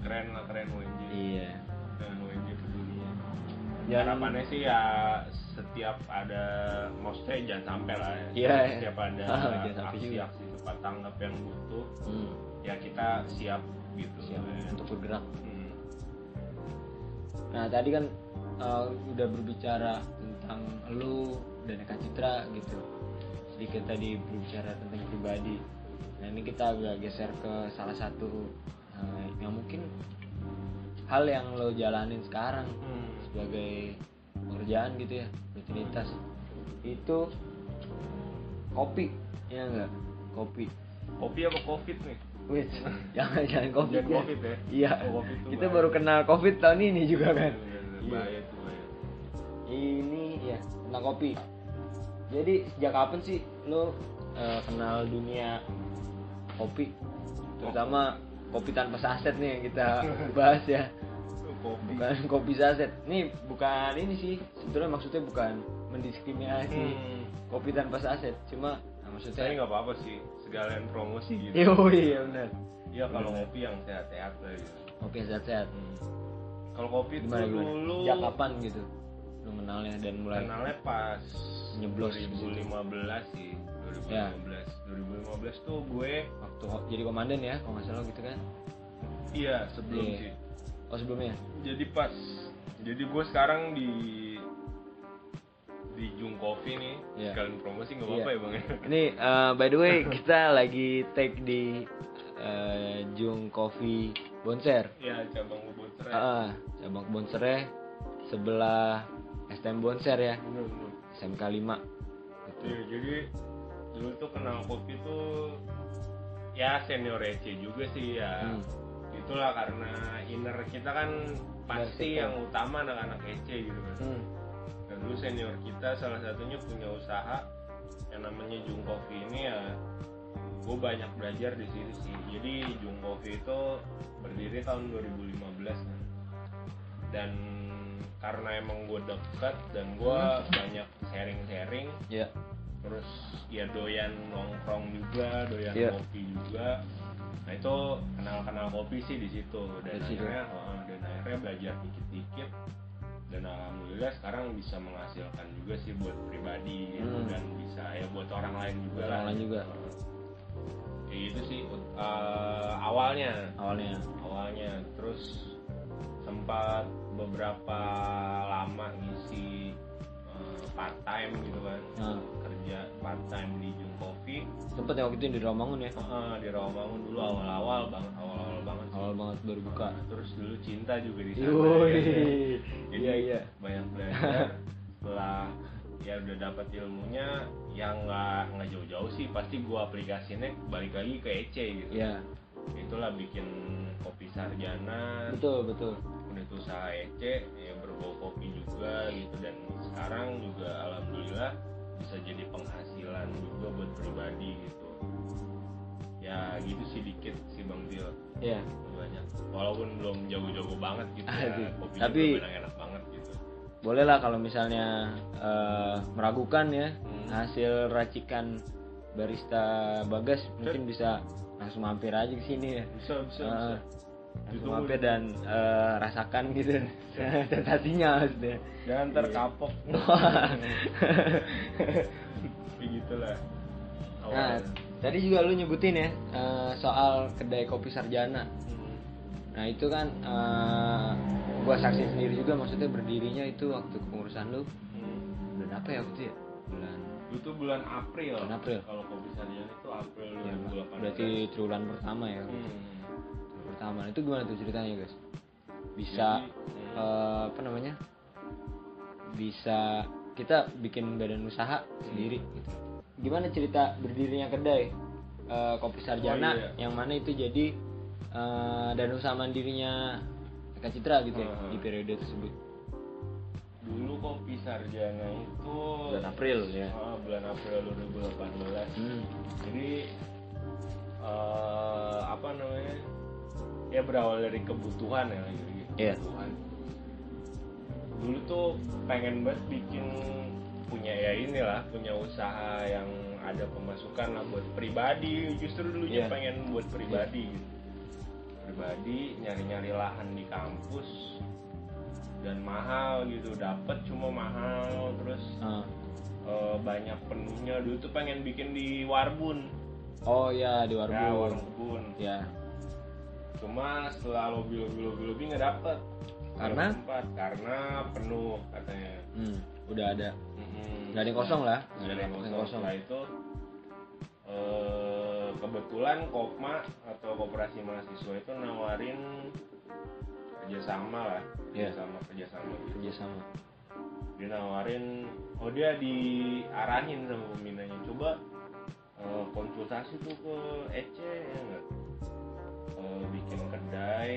keren lah keren WNJ Iya. dengan WNJ peduli Dan- harapannya sih ya setiap ada maksudnya jangan sampai lah ya Iya. setiap ada (laughs) sampai aksi aksi cepat tanggap yang butuh Hmm, ya kita siap gitu siap ya. untuk bergerak. Hmm. Nah tadi kan uh, udah berbicara tentang lu dan Eka Citra gitu. Sedikit tadi berbicara tentang pribadi. Nah ini kita agak geser ke salah satu uh, yang mungkin hal yang lo jalanin sekarang Hmm. sebagai pekerjaan gitu ya rutinitas itu kopi ya enggak kopi kopi apa covid nih Wih, (laughs) jangan jangan covid Jangan ya. COVID ya? Iya. Oh, COVID kita bahaya. baru kenal covid tahun ini juga kan. Bener-bener Iya. bahaya tuh bahaya Ini ya tentang kopi. Jadi sejak kapan sih lo eh, kenal dunia kopi? Terutama kopi tanpa saset nih yang kita (laughs) bahas ya. Kopi Bukan kopi saset. Nih bukan ini sih. Sebetulnya maksudnya bukan mendiskriminasi. Hmm. kopi tanpa saset cuma nah, maksudnya Saya nggak apa-apa sih, segalian promosi gitu. Yo, iya benar Iya kalau ngopi yang sehat-sehat lah gitu. kopi sehat-sehat Kalau kopi gimana dulu sejak kapan gitu lu kenalnya dan mulai kenalnya pas Nyeblos di situ. 2015 sih. 2015. Ya. 2015 tuh gue waktu jadi komandan ya kalau nggak salah gitu kan iya sebelum Iya. sih. oh sebelumnya Jadi pas jadi gue sekarang di di Jung Coffee nih Iya. sekalian promosi nggak apa-apa Iya. ya bang ya (laughs) ini eh, by the way kita lagi take di eh, Jung Coffee Bonser ya cabang serai Ah, cabang Bonsernya sebelah STM Bonser ya bener bener SMK 5 gitu. Iya, jadi dulu tuh kenal kopi tuh ya senior EC juga sih ya Hmm. itulah karena inner kita kan pasti yang utama anak-anak EC gitu kan Hmm. Dan dulu senior kita salah satunya punya usaha yang namanya Jung Coffee ini ya gue banyak belajar di situ sih. Jadi Jung Coffee itu berdiri tahun 2015 kan. Dan karena emang gue dekat dan gue banyak sharing-sharing Ya. terus ya doyan nongkrong juga doyan Iya. kopi juga. Nah itu kenal-kenal kopi sih di situ. Dan akhirnya oh, dan akhirnya belajar dikit-dikit dan alhamdulillah sekarang bisa menghasilkan juga sih buat pribadi gitu, Hmm. dan bisa ya buat orang lain juga Buat lah orang lain juga. kayak gitu sih uh, awalnya Awalnya. awalnya terus sempat beberapa lama ngisi part time gitu kan Nah. kerja part time di Jung Coffee Sempet ya waktu itu di Rawamangun ya. Heeh, di Rawamangun dulu awal-awal banget awal-awal banget sih. Awal banget baru buka. Terus dulu cinta juga di sana ya kan? jadi Iya iya. banyak belajar (laughs) setelah ya udah dapat ilmunya yang nggak nggak jauh-jauh sih pasti gua aplikasinya balik lagi ke EC gitu Iya. itulah bikin kopi sarjana Betul betul. unit usaha EC ya berbau kopi juga gitu dan sekarang juga alhamdulillah bisa jadi penghasilan juga buat pribadi gitu ya gitu sih dikit sih bang Tio Iya. banyak walaupun belum jago-jago banget gitu ya kopi tapi- enak-enak banget gitu Boleh lah kalau misalnya eh, meragukan ya Hmm. hasil racikan barista Bagas mungkin bisa langsung mampir aja ke sini ya. bisa bisa Ah, bisa langsung Ditunggu. mampir dan eh, rasakan gitu (laughs) sensasinya maksudnya. jangan ntar Iya. kapok (laughs) kayak gitulah Nah, tadi juga lu nyebutin ya eh, soal kedai kopi Sarjana. Hmm. Nah itu kan eh, gua saksi sendiri juga maksudnya berdirinya itu waktu kepengurusan lu Hmm. bulan apa ya waktu ya? Bulan itu bulan April Bulan April. kalau kopi sarjana itu April ya, 2018 berarti triwulan pertama ya. Hmm. Pertama itu gimana tuh ceritanya guys? Bisa Jadi, hmm. eh, apa namanya? Bisa kita bikin badan usaha sendiri gitu. Gimana cerita berdirinya kedai eh, kopi Sarjana Oh, iya. yang mana itu jadi eh, dan usaha mandirinya Eka Citra gitu ya Hmm. di periode tersebut. dulu kopi sarjana itu Bulan April ya. Ah, bulan April 2018 Hmm. jadi eh, apa namanya ya berawal dari kebutuhan ya gitu Iya. kebutuhan dulu tuh pengen banget bikin punya ya inilah punya usaha yang ada pemasukan lah buat pribadi justru dulunya Iya. pengen buat pribadi gitu pribadi nyari-nyari lahan di kampus dan mahal gitu dapet cuma mahal terus Ah. eh, banyak penuhnya dulu tuh pengen bikin di Warbun Oh ya di ya Warbun. Warbun Ya. Cuma setelah lobby lobby lobby lobby nggak dapet Karena? Sempat karena penuh katanya Hmm, udah ada. Mm-mm. Nggak ada yang kosong lah. Nggak ada yang kosong. kosong. Setelah itu eh, kebetulan Kopma atau Koperasi Mahasiswa itu nawarin kerjasama lah, Iya. kerjasama kerjasama gitu. Kerjasama. Dia nawarin, oh dia diarahin sama pembinanya, coba eh, konsultasi tuh ke EC ya nggak, Eh, bikin kedai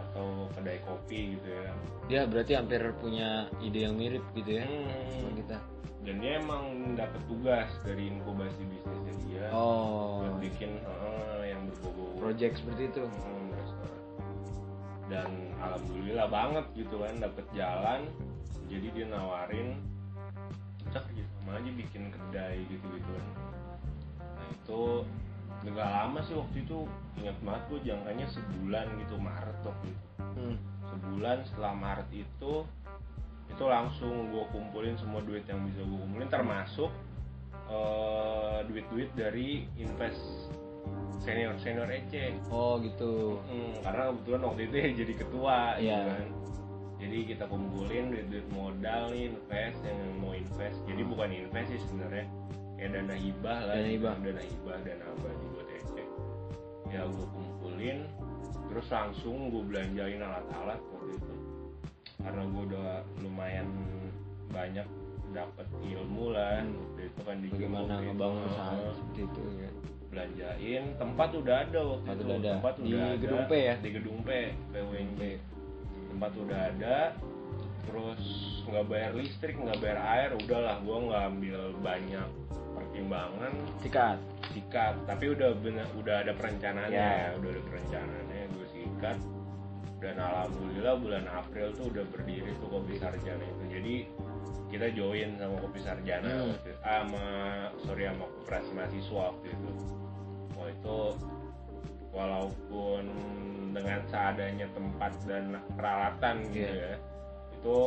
atau kedai kopi gitu ya. Dia berarti hampir punya ide yang mirip gitu ya Hmm. sama kita. Dan dia emang dapat tugas dari inkubasi bisnisnya dia. Oh, buat bikin eh, yang berbau project seperti itu. hmm, restoran dan alhamdulillah banget gitu kan dapet jalan jadi dia nawarin cocok gitu sama aja bikin kedai gitu gitu nah itu nggak lama sih waktu itu ingat banget gue jangkanya sebulan gitu Maret waktu itu Hmm. sebulan setelah Maret itu itu langsung gue kumpulin semua duit yang bisa gue kumpulin termasuk eh, duit-duit dari invest senior senior EC Oh gitu. Hmm, karena kebetulan waktu itu ya jadi ketua gitu Iya. kan jadi kita kumpulin duit-duit modal nih invest yang mau invest jadi bukan invest sih sebenarnya kayak dana hibah lah Dana gitu. hibah. dana hibah dana abadi buat EC ya gue kumpulin terus langsung gue belanjain alat-alat waktu itu karena gue udah lumayan banyak dapat ilmu lah waktu itu kan di Bagaimana ngebangun usaha seperti itu ya. belanjain tempat udah ada waktu Tempat itu udah ada. tempat Di udah ada. Gedung P ya? di gedung P PWNJ tempat udah ada terus nggak bayar listrik nggak bayar air udahlah gua nggak ambil banyak pertimbangan Sikat. sikat tapi udah bener, udah ada perencanaannya Ya. ya udah ada perencanaannya gue sikat dan alhamdulillah bulan April tuh udah berdiri tuh kopi sarjana itu jadi kita join sama kopi sarjana Hmm. Ah, sama sorry sama koperasi mahasiswa waktu itu wah itu walaupun dengan seadanya tempat dan peralatan gitu Iya. ya itu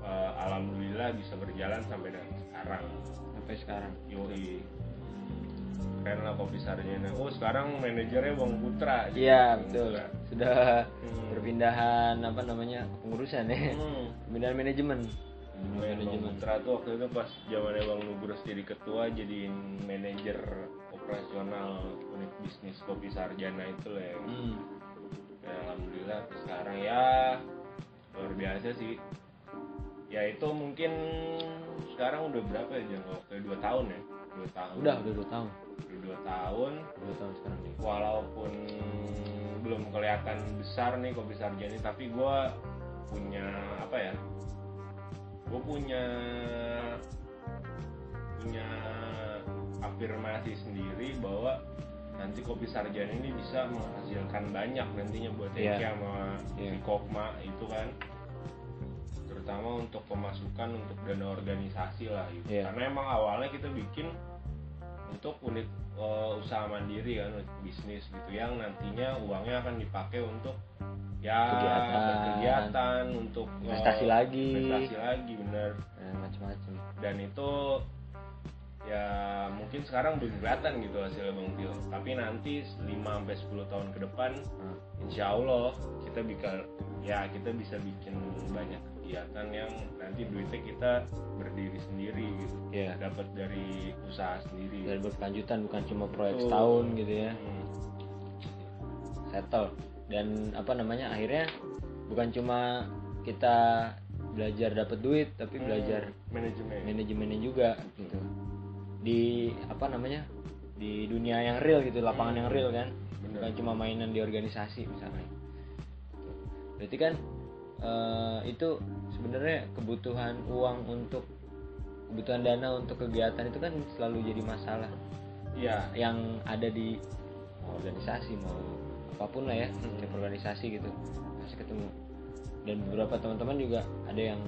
eh, alhamdulillah bisa berjalan sampai dengan sekarang Sampai sekarang. Yoi Keren lah kopi sarjana Oh sekarang manajernya Bang Putra Iya betul. Putra. Sudah Hmm. perpindahan apa namanya pengurusan ya. Hmm. Perpindahan manajemen. Lumayan Bang Manajemen. Putra tuh waktu itu pas zamannya Bang Nugrus jadi ketua Jadiin manajer operasional unit bisnis kopi sarjana itu lah ya. Hmm. Ya, Alhamdulillah sekarang ya luar biasa sih. Ya itu mungkin sekarang udah berapa ya jangka waktu dua tahun ya? Dua tahun. Udah udah dua tahun. udah dua tahun. Dua tahun sekarang nih. walaupun belum kelihatan besar nih kopi sarjana tapi gue punya apa ya gue punya punya afirmasi sendiri bahwa nanti kopi sarjana ini bisa menghasilkan banyak nantinya buat. Eki sama Iya. si Kokma itu kan terutama untuk pemasukan untuk dana organisasi lah gitu. Iya. karena emang awalnya kita bikin untuk unit eh, usaha mandiri kan bisnis gitu yang nantinya uangnya akan dipakai untuk ya Kegiatan. kegiatan untuk Investasi lagi. investasi lagi bener Dan macam-macam. dan itu ya mungkin sekarang belum kelihatan gitu hasilnya Bang Tio tapi nanti 5 sampai 10 tahun ke depan Nah, Insya Allah kita bisa ya kita bisa bikin banyak kegiatan yang nanti duitnya kita berdiri sendiri gitu Iya. dapat dari usaha sendiri Dan berkelanjutan bukan cuma proyek Betul. setahun gitu ya. Hmm. settle dan apa namanya akhirnya bukan cuma kita belajar dapat duit tapi Hmm, belajar manajemen manajemennya juga gitu di apa namanya di dunia yang real gitu lapangan yang real kan. Bener. bukan cuma mainan di organisasi misalnya. Berarti kan eh, itu sebenarnya kebutuhan uang untuk kebutuhan dana untuk kegiatan itu kan selalu jadi masalah. Iya. Yang ada di mau organisasi mau apa pun lah ya Hmm. organisasi gitu. Masih ketemu. Dan beberapa teman-teman juga ada yang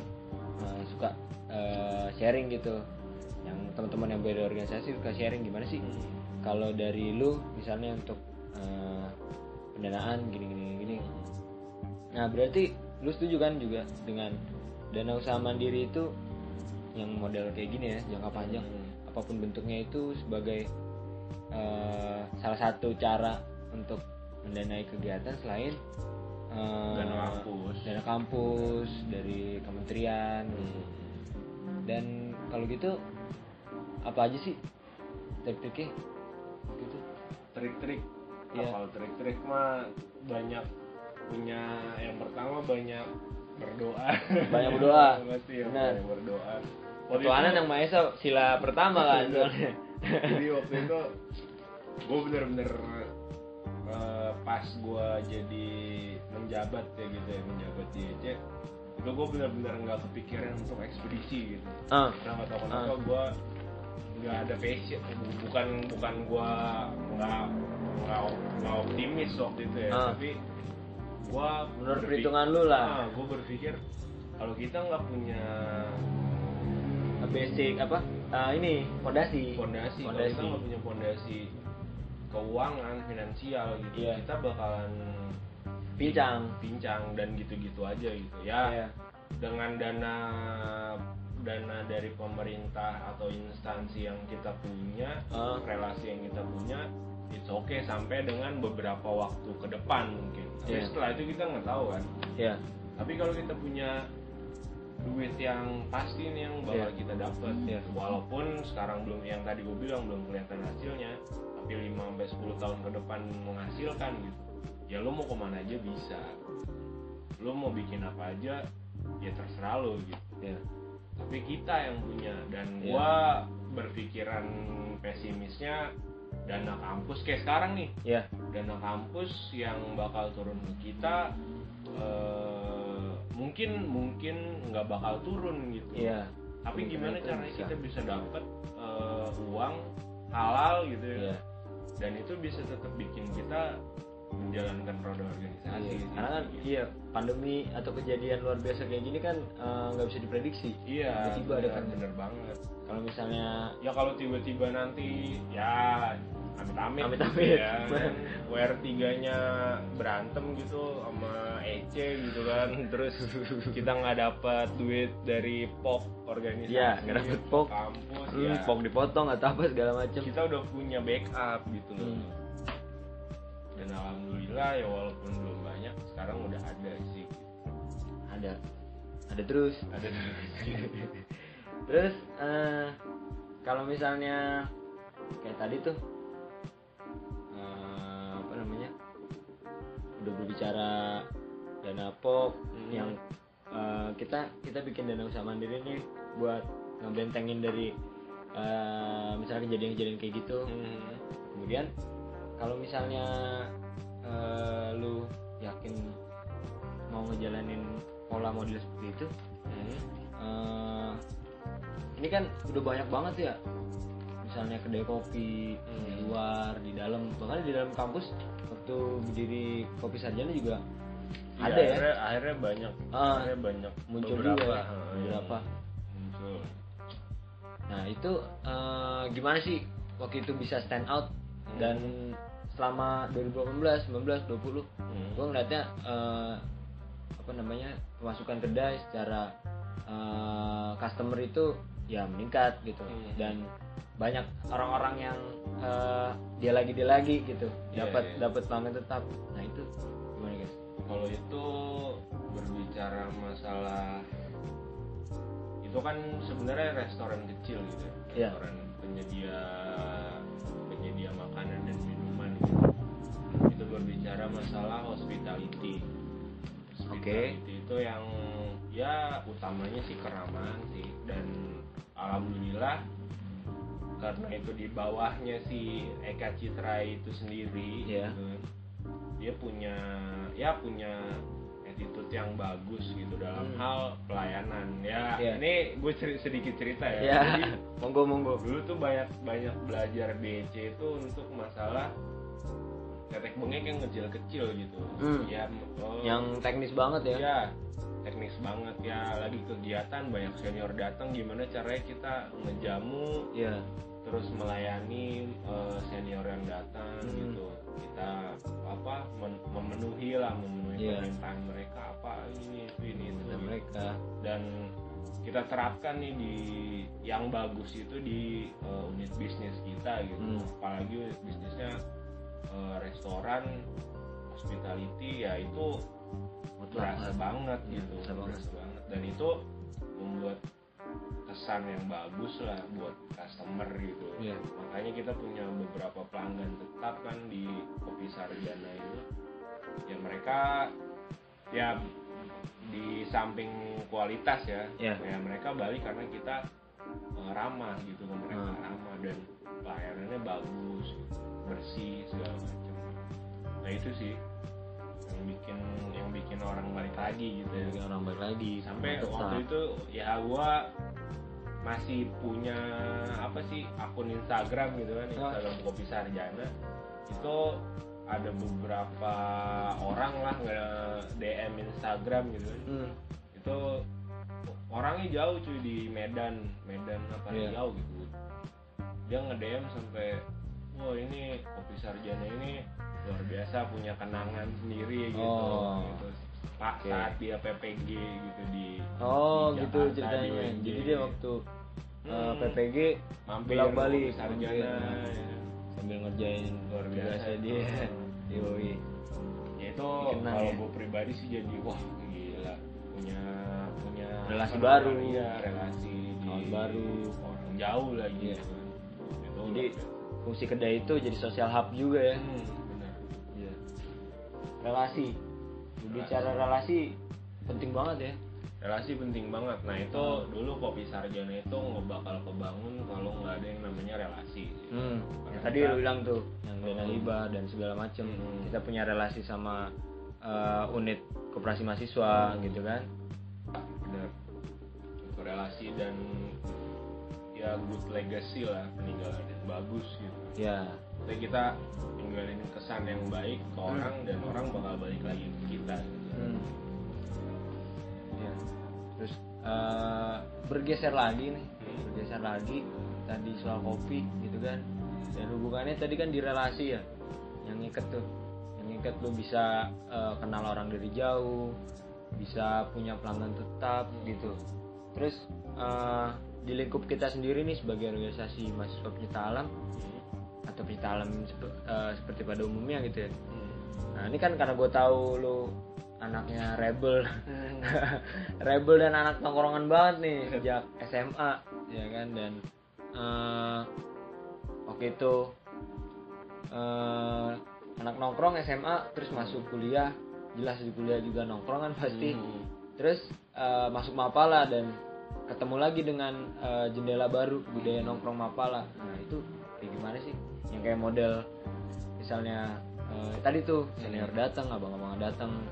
uh, suka uh, sharing gitu yang teman-teman yang beda organisasi suka sharing gimana sih kalau dari lu misalnya untuk uh, pendanaan gini gini gini nah berarti lu setuju kan juga dengan dana usaha mandiri itu yang model kayak gini ya jangka panjang Hmm. apa pun bentuknya itu sebagai eh, salah satu cara untuk mendanai kegiatan selain eh, Dana kampus. dana kampus dari kementerian Hmm. dan kalau gitu apa aja sih trik-triknya gitu trik-trik Iya. kalau trik-trik mah banyak punya yang pertama banyak berdoa Banyak berdoa. (laughs) pasti ya Benar. banyak berdoa Ketuhanan yang Maha Esa sila pertama kan soalnya. jadi waktu itu gue bener-bener eh, pas gue jadi menjabat ya gitu ya menjabat di EC itu gue bener-bener nggak kepikiran untuk ekspedisi gitu Ah, karena nggak tahu kenapa Ah. gue nggak ada passion bukan bukan gue nggak nggak nggak optimis waktu itu ya. Ah. tapi gue menurut perhitungan lu lah. Gue berpikir kalau kita nggak punya basic apa? Eh, ini fondasi. Fondasi. Kalau kita nggak punya fondasi keuangan finansial gitu Iya. kita bakalan pincang. Pincang dan gitu-gitu aja gitu ya. Iya. dengan dana dana dari pemerintah atau instansi yang kita punya Ah. relasi yang kita punya it's okay sampai dengan beberapa waktu ke depan mungkin tapi Iya. setelah itu kita nggak tahu kan ya tapi kalau kita punya duit yang pasti nih yang bakal Iya. kita dapat Iya. walaupun sekarang belum yang tadi gue bilang belum kelihatan hasilnya tapi 5 sampai 10 tahun ke depan menghasilkan gitu ya lo mau ke mana aja bisa lo mau bikin apa aja ya terserah lo gitu ya tapi kita yang punya dan Iya. gua berpikiran pesimisnya dana kampus kayak sekarang nih. Ya dana kampus yang bakal turun ke kita eh, mungkin mungkin nggak bakal turun gitu. Ya tapi Mungkin gimana caranya bisa. kita bisa dapat eh, uang halal gitu ya? Ya dan itu bisa tetap bikin kita menjalankan roda organisasi. Iya, karena kan iya pandemi atau kejadian luar biasa kayak gini kan eh, nggak bisa diprediksi. Iya tiba-tiba ada bener, kan. bener banget. Kalau misalnya ya kalau tiba-tiba nanti ya amit-amit Amit-amit. gitu ya (laughs) kan. WR 3 nya berantem gitu sama EC gitu kan. (laughs) Terus kita nggak dapat duit dari POK organisasi. Iya, nggak dapet POK. kampus hmm, ya. Pok dipotong atau apa segala macam kita udah punya backup gitu loh. Hmm. Dan alhamdulillah ya walaupun belum banyak sekarang udah ada sih. Ada. Ada terus. Ada terus. (laughs) Eh, kalau misalnya kayak tadi tuh eh, apa namanya udah berbicara dana pok Hmm. yang eh, kita kita bikin dana usaha mandiri nih buat ngebentengin dari eh, misalnya kejadian-kejadian kayak gitu. Hmm. kemudian kalau misalnya eh, lu yakin mau ngejalanin pola model seperti itu? Hmm. eh, ini kan udah banyak banget ya. Misalnya kedai kopi Hmm. di luar di dalam. Bahkan di dalam kampus waktu berdiri kopi sarjana juga Iya, ada ya. akhirnya, akhirnya banyak. Ah, akhirnya banyak. muncul beberapa. juga ya, beberapa. Muncul. Nah itu eh, gimana sih waktu itu bisa stand out Hmm. dan selama 2018 19 20 Hmm. gue ngeliatnya eh, apa namanya pemasukan kedai secara eh, customer itu ya meningkat gitu Hmm. dan banyak orang-orang yang eh, dia lagi dia lagi gitu Iya, dapat iya. dapat pelanggan tetap nah itu gimana guys kalau itu berbicara masalah itu kan sebenarnya restoran kecil gitu ya. Restoran penyedia penyedia berbicara masalah hospitality. Hospitality itu yang ya utamanya sih keramahan sih. Dan alhamdulillah karena itu di bawahnya si Eka Citra itu sendiri Iya. gitu, dia punya ya punya attitude yang bagus gitu dalam Hmm. hal pelayanan. Ya Iya. ini gue sedikit cerita ya. Ya jadi monggo monggo. dulu tuh banyak banyak belajar DC itu untuk masalah tetek bengek yang kecil-kecil gitu Hmm. ya oh, yang teknis banget ya ya teknis banget ya lagi kegiatan banyak senior datang gimana caranya kita ngejamu ya terus melayani eh, senior yang datang Hmm. gitu kita apa men- memenuhi lah memenuhi Iya. permintaan mereka apa ini itu ini itu gitu. mereka dan kita terapkan nih di yang bagus itu di eh, unit bisnis kita gitu Hmm. apalagi bisnisnya eh, restoran hospitality ya itu berasa banget Iya, gitu berasa banget. berasa banget dan itu membuat kesan yang bagus lah buat customer gitu Iya. makanya kita punya beberapa pelanggan tetap kan di kopi sarjana ini ya mereka ya di samping kualitas ya Iya. ya mereka balik karena kita ramah gitu ke mereka Hmm. ramah dan pelayanannya bagus bersih segala macam nah itu sih yang bikin yang bikin orang balik lagi gitu ya Bikin orang baik lagi sampai tetap. waktu itu ya gua masih punya apa sih akun Instagram gitu kan Ah. Instagram kopi sarjana itu ada beberapa orang lah nge DM Instagram gitu kan Hmm. itu orangnya jauh cuy di Medan Medan apa Iya. jauh gitu dia nge DM sampai wah ini kopi sarjana ini luar biasa punya kenangan sendiri gitu, Oh. gitu. Pak Oke. saat dia PPG gitu di oh di gitu Jakarta, di ceritanya UNJ. jadi dia waktu uh, Hmm. PPG mampir bolak balik sarjana ya. sambil ngerjain Luar biasa itu. dia yoi ya itu kalau ya. gue pribadi sih jadi wah gila punya Relasi baru. iya relasi Kawan baru. orang jauh lagi Iya. gitu. itu Jadi, fungsi kedai itu jadi sosial hub juga ya Hmm, benar. Iya. relasi bicara relasi penting banget ya relasi penting banget nah itu dulu kopi sarjana itu nggak bakal kebangun kalau nggak ada yang namanya relasi hmm. Karena yang tadi lu bilang tuh yang dana Hmm. dan segala macem Hmm. kita punya relasi sama uh, unit koperasi mahasiswa gitu kan benar relasi dan ya good legacy lah peninggalan yang bagus gitu ya Jadi kita tinggalin kesan yang baik ke orang dan orang bakal balik lagi ke kita gitu. Hmm. Ya. Terus eh, bergeser lagi nih, Hmm. bergeser lagi tadi soal kopi gitu kan. Dan hubungannya tadi kan di relasi ya, yang ngiket tuh, yang ngiket lu bisa eh, kenal orang dari jauh, bisa punya pelanggan tetap gitu. Terus eh, di lingkup kita sendiri nih sebagai organisasi mahasiswa penyita alam atau penyita alam sep- eh, seperti pada umumnya gitu ya. Nah ini kan karena gue tahu lu anaknya rebel, (laughs) rebel dan anak tongkrongan banget nih sejak SMA ya kan dan eh, waktu itu eh, anak nongkrong SMA terus masuk kuliah. Jelas di kuliah juga nongkrong kan pasti. Hmm. Terus eh, masuk Mapala dan ketemu lagi dengan eh, jendela baru budaya nongkrong Mapala. Nah itu kayak gimana sih? Yang kayak model misalnya eh, tadi tuh senior datang abang-abang datang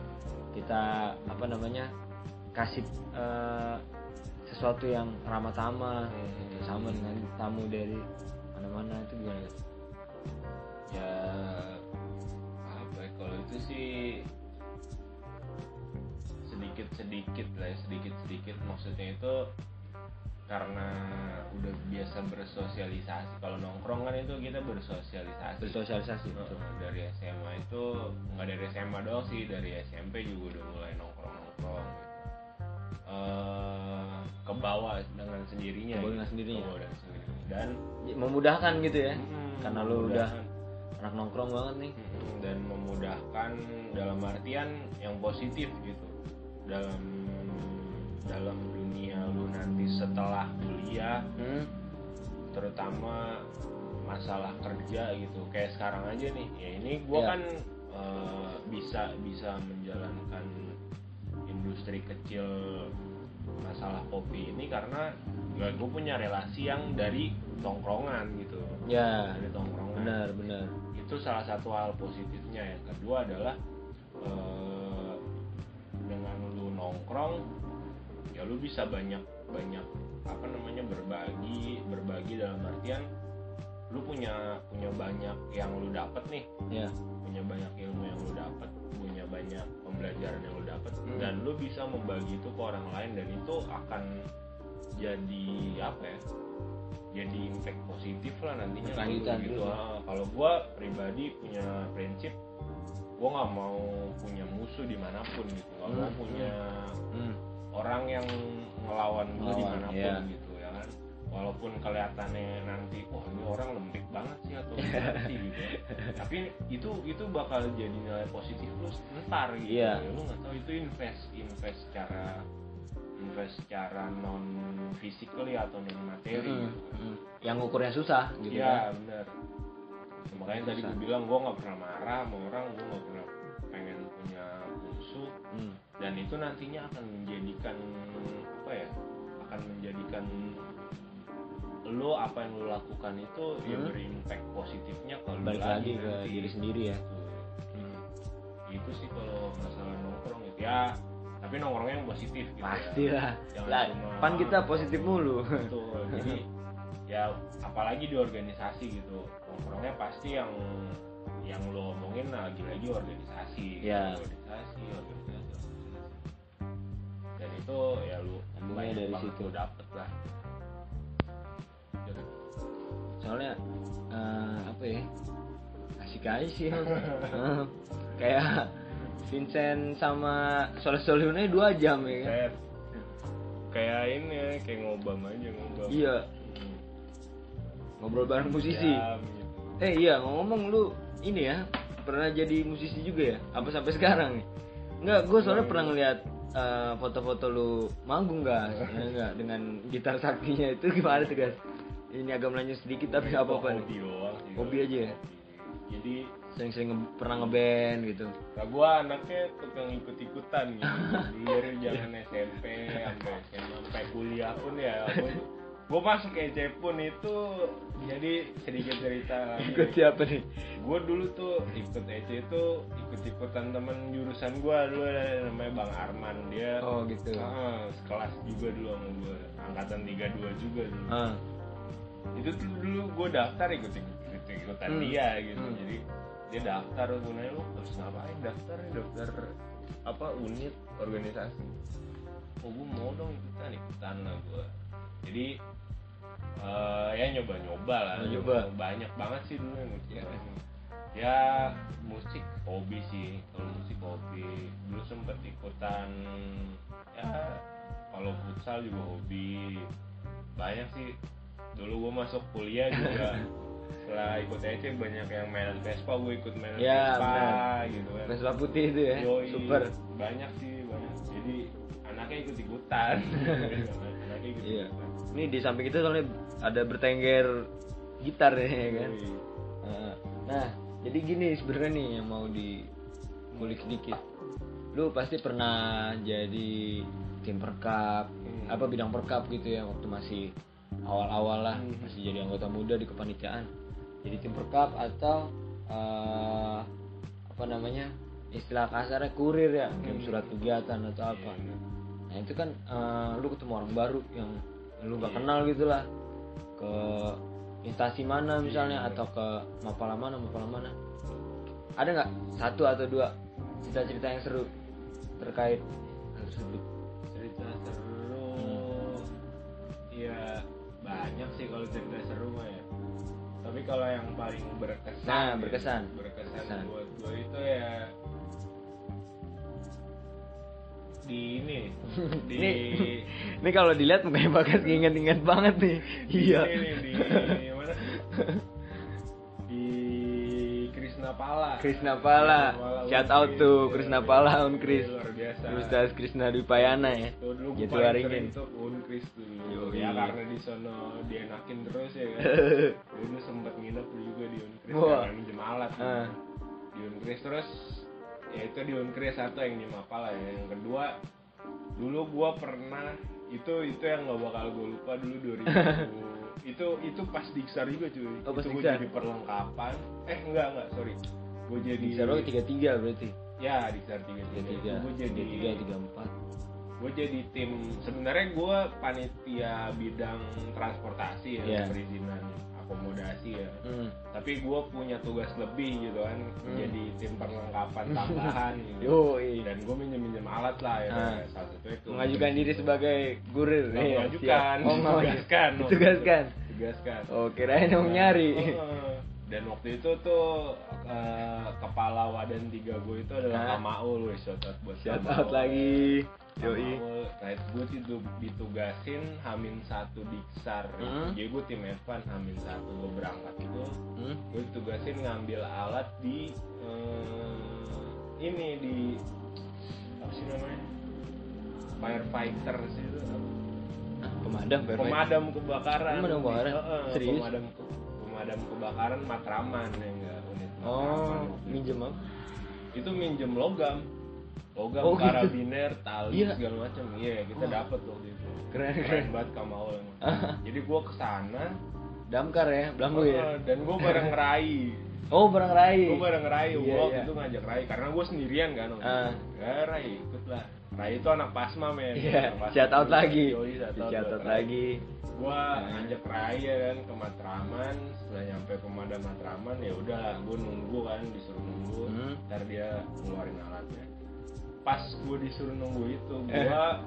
kita apa namanya kasih eh, sesuatu yang ramah tamah Hmm. gitu, sama dengan tamu dari mana-mana itu gimana? Ya apa ya kalau itu sih sedikit sedikit lah ya sedikit sedikit maksudnya itu karena udah biasa bersosialisasi kalau nongkrong kan itu kita bersosialisasi bersosialisasi betul. Dari SMA itu nggak dari SMA doang sih dari SMP juga udah mulai nongkrong nongkrong gitu. Eh, ke bawah dengan sendirinya Ke bawah gitu. dengan sendirinya. Ke bawah dengan sendirinya. dan memudahkan gitu ya mm, karena lu udah anak nongkrong banget nih Mm, dan memudahkan dalam artian yang positif gitu dalam dalam dunia lu nanti setelah kuliah hmm? terutama masalah kerja gitu. Kayak sekarang aja nih. Ya ini gua Ya. kan eh, bisa bisa menjalankan industri kecil masalah kopi ini karena gue punya relasi yang dari tongkrongan gitu. Ya dari tongkrongan. benar benar. Itu salah satu hal positifnya. Yang kedua adalah eh, dengan lu nongkrong ya lu bisa banyak banyak apa namanya berbagi berbagi dalam artian lu punya punya banyak yang lu dapat nih. Ya punya banyak ilmu yang lu dapat punya banyak pembelajaran yang lu dapat Hmm. dan lu bisa membagi itu ke orang lain dan itu akan jadi apa ya jadi impact positif lah nantinya. Gitu. Gitu. Kalau gua pribadi punya prinsip gua nggak mau punya musuh di mana pun gitu nggak mau Hmm. punya hmm. orang yang ngelawan gue di mana pun iya. gitu ya kan walaupun kelihatannya nanti wah ini orang lembek banget sih atau (laughs) gimana sih gitu ya. tapi itu itu bakal jadi nilai positif lu ntar gitu Iya. ya, lu nggak tahu itu invest invest secara invest secara non physically atau non materi Hmm, gitu. hmm. yang ukurnya susah gitu Iya kan benar. Makanya tadi gue bilang gue nggak pernah marah sama orang, gue nggak pernah pengen punya musuh Hmm. dan itu nantinya akan menjadikan apa ya? Akan menjadikan lo apa yang lo lakukan itu ya Hmm. berimpact positifnya lo balik lagi ke nanti. diri sendiri ya Hmm. Itu sih kalau masalah nongkrong gitu ya. Tapi nongkrongnya yang positif gitu. pasti ya. lah Jangan pan kita positif mulu Betul. Jadi (laughs) ya apalagi di organisasi gitu. Nongkrongnya pasti yang yang lo omongin lagi-lagi organisasi. Ya. Organisasi, organisasi, organisasi. Dan itu ya lu banyak dari situ. dapet lah. Gitu. soalnya eh, apa ya asik aja sih (laughs) kayak Vincent sama Soleh Solihun aja dua jam ya kan kayak kayak ini ya, kayak ngobam aja ngobam iya. Ngobrol bareng musisi gitu. eh iya ngomong lu ini ya pernah jadi musisi juga ya apa sampai sekarang nih Enggak, gue soalnya pernah ngeliat eh, foto-foto lu manggung gas (laughs) ya, enggak dengan gitar saktinya itu gimana tuh guys ini agak melanjut sedikit tapi apa apa nih hobi aja ya? jadi sering-sering nge- pernah ngeband gitu Nah, gua anaknya tukang ikut-ikutan gitu. Dulu dari zaman SMP sampai SMA sampai kuliah pun ya. Gua masuk EC pun itu jadi sedikit cerita ikut siapa nih Gua dulu tuh ikut EC itu ikut-ikutan temen jurusan gua dulu namanya Bang Arman dia. oh gitu ah, sekelas juga dulu sama gua. Angkatan 32 juga dulu. ah Itu tuh dulu gua daftar ikut-ikut ikutan Hmm. dia gitu. Hmm. Jadi dia daftar gue nanya lu harus ngapain daftar nih daftar apa unit organisasi oh gue mau dong ikutan ikutan lah gue jadi eh, ya nyoba nyoba lah. Nyoba. banyak banget sih dulu yang ikutan ya musik hobi sih. Kalau musik hobi dulu sempet ikutan ya kalau futsal juga hobi. Banyak sih. Dulu gue masuk kuliah juga. (laughs) Setelah ikut EC banyak yang main Vespa gue ikut main Ya, Vespa benar. gitu kan. Vespa putih itu ya. Yoi, super. banyak sih banyak. Jadi anaknya ikut ikutan. (laughs) Anaknya ikut Iya. ikutan ini di samping itu soalnya ada bertengger gitar ya kan. Nah, Nah, jadi gini sebenarnya nih yang mau dikulik sedikit. Lu pasti pernah jadi tim perkap, Hmm. apa bidang perkap gitu ya waktu masih awal-awal lah, Hmm. masih jadi anggota muda di kepanitiaan. Jadi tim perkap atau eh, apa namanya? Istilah kasarnya kurir ya, kirim Hmm. surat kegiatan atau apa. Iya, Nah, itu kan eh, lu ketemu orang baru yang lu gak Iya. kenal gitu lah. Ke instansi mana misalnya Iya. atau ke mapala mana mapala mana ada nggak satu atau dua cerita-cerita yang seru terkait hal tersebut cerita seru Hmm. ya banyak sih kalau cerita seru mah ya tapi kalau yang paling berkesan Nah, ya, berkesan. berkesan Berkesan. buat gue itu ya di ini di ini ini kalau dilihat mukanya bagas inget-inget banget nih. Di iya. ini di mana? Di Krisna Pala Krisna Pala shout out tuh Iya, Krisna iya. Pala Iya, Unkris luar biasa. Ustaz Krisna Dwi Payana ya. Tuh dulu Gitu Waringin. sering tuh Unkris tuh. Ya karena di sono dienakin terus ya kan. (laughs) Dulu sempet nginep juga di Unkris Wah. Karena minjem alat Ah. Di Unkris terus Ya itu di Unkris satu yang di Mapala. Ya Yang kedua Dulu gua pernah Itu itu yang gak bakal gue lupa dulu (laughs) 2000 Itu itu pas Diksar juga cuy. Oh, pas Itu gue Diksar. jadi perlengkapan. Eh enggak enggak sorry. Gue jadi di Saro tiga tiga berarti? Ya Diksar 33 tiga tiga Gue jadi tiga tiga empat gue jadi tim sebenarnya gue panitia bidang transportasi ya Iya. perizinan akomodasi ya hmm. tapi gue punya tugas lebih gitu kan Hmm. jadi tim perlengkapan (laughs) tambahan gitu yo iya. dan gue minjem minjem alat lah ya Ah. salah satu itu mengajukan diri sebagai kurir Nggak Iya, mengajukan siap. oh nggak tugaskan waktu (laughs) tugaskan itu. tugaskan oh kirain mau nyari Heeh. dan waktu itu tuh eh, kepala wadan tiga gue itu adalah Hah? Kamaul wes shout out buat shout out lagi yoi Kamaul, right gue itu ditugasin Hamin satu Diksar Hmm. jadi gue tim Evan Hamin satu gue berangkat itu hmm? gue ditugasin ngambil alat di eh, ini di apa sih namanya firefighter sih itu? Ah, pemadam perfect. pemadam kebakaran Pemadam kebakaran? Heeh, Serius? pemadam ke- pemadam kebakaran Matraman ya enggak unit Matraman oh waktu itu. minjem apa itu minjem logam logam Oh, gitu. karabiner tali Iya. segala macam. Iya kita Wah. dapet waktu itu. Keren keren keren. banget emang. Ah, jadi gua ke sana damkar ya belambu ya? Eh, dan gua bareng Rai. Oh barang rai. Gua bareng Rai. Gua waktu iya. itu ngajak Rai. Karena gua sendirian kan Ah. itu. ya Rai ikut lah Rai itu anak pasma men. Iya Pasma shout out lagi. Yoi, shout out Rai. lagi. Gua ngajak Raya kan ke Matraman. Setelah nyampe pemadam Matraman ya udah gua nunggu kan disuruh nunggu. Hmm. ntar dia ngeluarin alatnya pas gua disuruh nunggu itu gua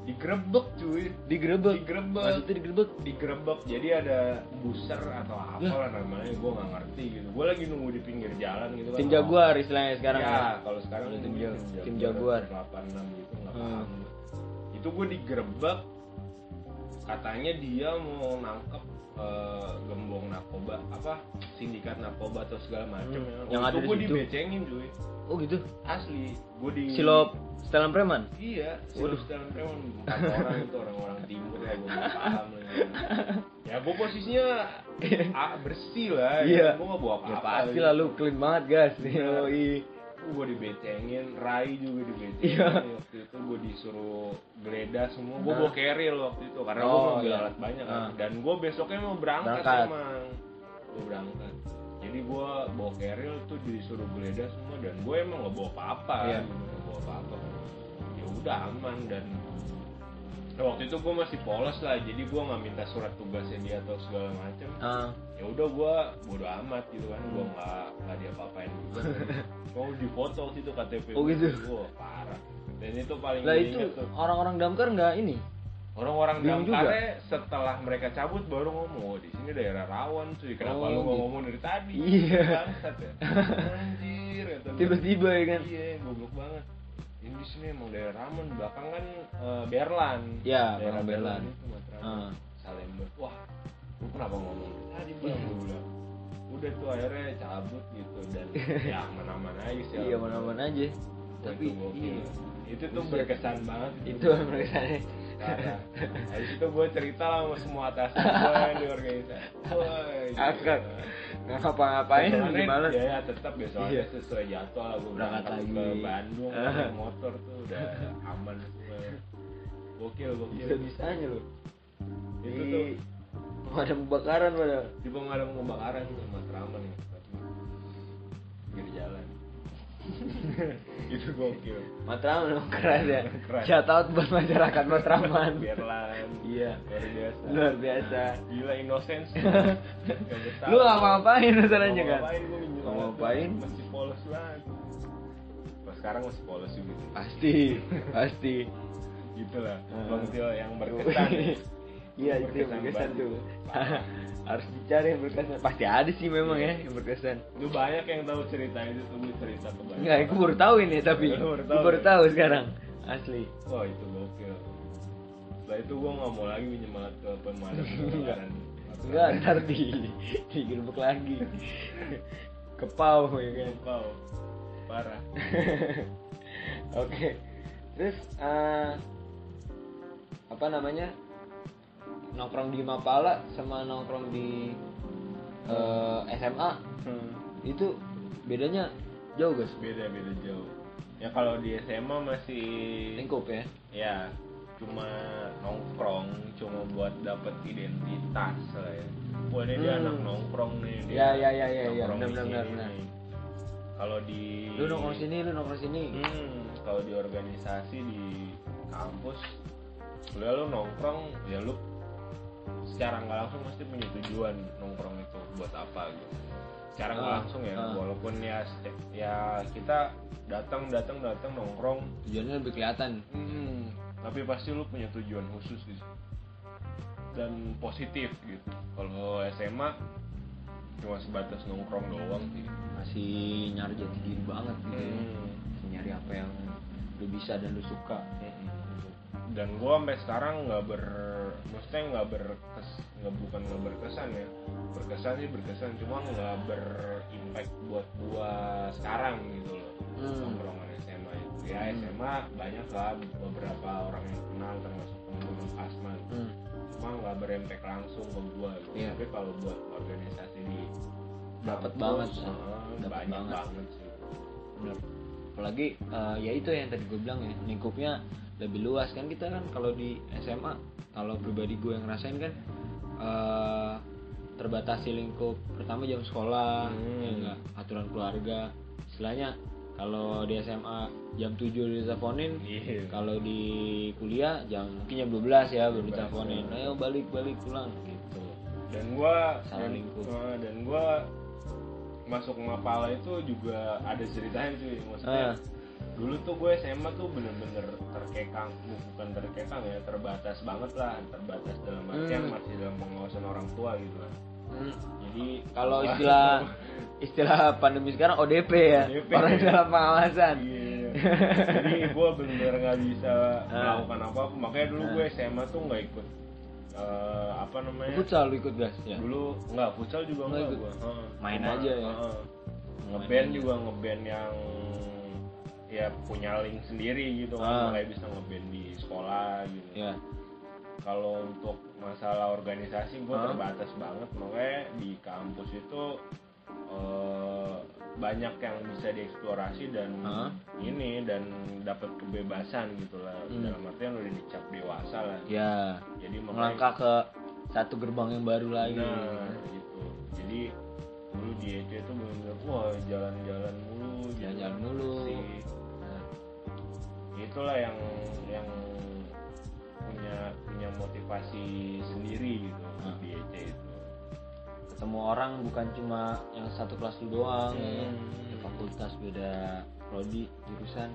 Digerebek cuy. Digerebek. Digerebek. Maksudnya digerebek. Digerebek. Jadi ada buser atau apa lah namanya, gue nggak ngerti gitu. Gue lagi nunggu di pinggir jalan gitu kan. Tim Jaguar istilahnya sekarang ya, ya. kalau sekarang Tim tim, tim Jaguar. 86 gitu nggak Hmm. paham. Itu gue digerebek. Katanya dia mau nangkep eh, gembong narkoba apa sindikat narkoba atau segala macam Hmm. ya. Yang ada di situ. dibecengin cuy. Oh gitu. Asli, gue di Silop setelan preman. Iya. Silop Stalin Preman empat orang itu orang-orang timur ya gue paham lagi. Ya gue posisinya (laughs) ah, bersih lah, Iya. gue nggak bawa Ya apa-apa. pasti lah lu clean banget, guys. Iya. Gue dibecengin, Rai juga dibecengin. Iya. Waktu itu gue disuruh geledah semua, gue Nah. bawa keril waktu itu karena gue Oh, mau ambil iya. alat banyak kan. Nah. Dan gue besoknya mau berangkat, Berangkat. emang, gue berangkat. Jadi gue bawa keril tuh disuruh geledah semua dan gue emang nggak bawa apa-apa, gitu, nggak bawa apa-apa. Ya udah aman dan Nah, waktu itu gue masih polos lah, jadi gue nggak minta surat tugasnya dia atau segala macem Ah, ya udah gua bodo amat gitu kan gua nggak nggak dia apa-apain juga (laughs) mau difoto waktu itu KTP Oh, gitu? Wah, parah dan itu paling lah itu orang-orang damkar nggak ini. orang-orang damkarnya setelah mereka cabut baru ngomong "Oh, di sini daerah rawan cuy kenapa Oh, lu nggak gitu. ngomong dari tadi Iya. bangsat ya (laughs) anjir. Tiba-tiba ya kan. iya goblok banget ini di sini emang daerah rawan belakang kan eh, Berlan Ya, daerah Berlan. itu Ah. Salemba wah lu kenapa ngomong tadi bang gue bilang udah tuh akhirnya cabut gitu dan (laughs) ya aman-aman aja sih Iya, mana-mana aja. Tapi itu iya. itu tuh berkesan banget Itu (laughs) mereka. Parah. Habis itu gue cerita lah sama semua atasan gue di organisasi Wah. Akak. Nggak ngapa-ngapain Besokannya, gimana? Ya, ya tetap besok Iya. sesuai jadwal lah gue Berangkat lagi. ke Bandung Ah. naik motor tuh udah aman semua gokil gokil Bisa-bisanya loh. itu Di tuh pemadam kebakaran pada. di pemadam kebakaran tuh Matraman ya pinggir jalan (laughs) itu gokil Matraman emang keras ya. Keras. Shout out buat masyarakat Matraman. Biarlan Iya. luar biasa Luar biasa. gila innocence (laughs) Lu ngapain masalahnya kan? ngapain gue minjem Nggak alat ngapain. tuh, masih polos banget Pas sekarang masih polos juga. Pasti, (laughs) pasti. gitu lah Hmm. bang Tio yang berkesan Iya itu yang Berkesan tuh. (laughs) Harus dicari yang berkesan. Pasti ada sih memang ya yang berkesan. lu banyak yang tahu cerita itu tuh gue cerita ke banyak Enggak, aku baru tahu ini tapi baru aku tahu baru ya? tahu sekarang. Asli. wah itu gokil setelah itu gue nggak mau lagi minjem alat ke pemadam kebakaran Enggak, ntar di digerebek lagi. Kepau ya kan. kau parah (laughs) Oke. Terus eh, apa namanya? Nongkrong di Mapala sama nongkrong di eh, SMA itu bedanya jauh guys. beda beda jauh ya kalau di SMA masih Lingkup ya. ya cuma nongkrong cuma buat dapet identitas lah ya wah ini dia Hmm. anak nongkrong nih dia Ya, ya, ya, ya, ya. nongkrong Benar, kalau di Lu nongkrong sini, lu nongkrong sini. hmm, kalau di organisasi di kampus udah lu nongkrong ya lu secara nggak langsung pasti punya tujuan nongkrong itu buat apa gitu secara nggak Ah, langsung ya ah. walaupun ya ya kita datang datang datang nongkrong Tujuannya lebih kelihatan. Hmm, tapi pasti lu punya tujuan khusus gitu dan positif gitu. Kalau SMA cuma sebatas nongkrong doang sih. Masih nyari jati diri banget gitu. ya. Hmm. Nyari apa yang lu bisa dan lu suka. Mm-mm. Dan gua sampai sekarang nggak ber, maksudnya nggak berkes, nggak bukan nggak berkesan ya. Berkesan sih berkesan, cuma nggak berimpact buat gua sekarang gitu loh. Hmm. Nongkrongan SMA itu. Ya Hmm. SMA banyak lah beberapa orang yang kenal termasuk temen Asman. Hmm. cuma nggak berimpact langsung ke gua gitu. Iya. tapi kalau buat organisasi di Dapat banget, eh, dapat banyak banget. banget, sih Bener. Apalagi eh, ya itu yang tadi gue bilang ya lingkupnya lebih luas kan kita kan kalau di SMA kalau pribadi gue yang ngerasain kan eh, terbatasi lingkup pertama jam sekolah Hmm. ya enggak aturan keluarga istilahnya kalau di SMA jam 7 diteleponin Iya. kalau di kuliah jam mungkin jam 12 ya baru 12, diteleponin ya. ayo balik balik pulang gitu dan gua Salah dan, lingkup. dan gua masuk Mapala itu juga ada ceritanya cuy maksudnya Ah. Dulu tuh gue SMA tuh bener-bener terkekang bukan terkekang ya terbatas banget lah terbatas dalam artian Hmm. masih dalam pengawasan orang tua gitu lah Hmm. jadi Kalau (laughs) istilah (laughs) istilah pandemi sekarang ODP ya, ODP. orang dalam pengawasan. Iya. Jadi gue bener-bener nggak bisa Ah. melakukan apa-apa. Makanya dulu Ah. gue SMA tuh nggak ikut eh, apa namanya? Futsal lu ikut gas ya. Dulu nggak futsal juga Nggak gue. Heeh. Main Cuma, aja ya. Main Ngeband juga ngeband yang ya punya link sendiri gitu Ah. kan. Kayak bisa ngeband di sekolah gitu. Ya. Kalau untuk masalah organisasi gue Ah. terbatas banget. Makanya di kampus itu eh, banyak yang bisa dieksplorasi dan Ah. ini dan dapat kebebasan gitu lah Hmm. dalam artian udah dicap dewasa lah Ya. jadi Melangkah ke satu gerbang yang baru lagi. nah gitu jadi dulu di EC itu benar-benar wah jalan-jalan mulu Jalan-jalan mulu. sih Nah, itulah yang yang punya punya motivasi sendiri gitu Ah. di EC itu ketemu orang bukan cuma yang satu kelas lu doang ya. Hmm. Di fakultas beda prodi jurusan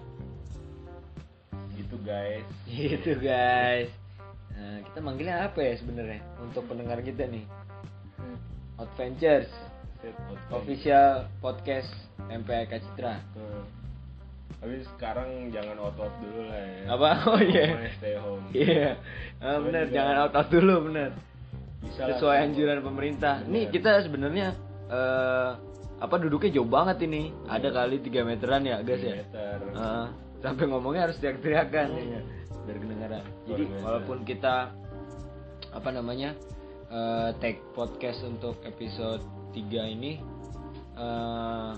gitu guys (laughs) gitu guys nah, kita manggilnya apa ya sebenarnya untuk pendengar kita nih Adventures Set out official podcast MPK Citra Hmm. Tapi sekarang jangan out-out dulu lah ya. apa? Oh iya. Pokoknya stay home. iya. Ah, bener. juga- jangan out out dulu bener. Bisa sesuai anjuran pemerintah. Bener. nih kita sebenarnya eh apa duduknya jauh banget ini. Ada kali 3 meteran ya guys ya? Meter. Ah, sampai ngomongnya harus teriak-teriakan. Hmm. ya biar kedengaran. Jadi walaupun kita apa namanya eh, take podcast untuk episode 3 ini eh,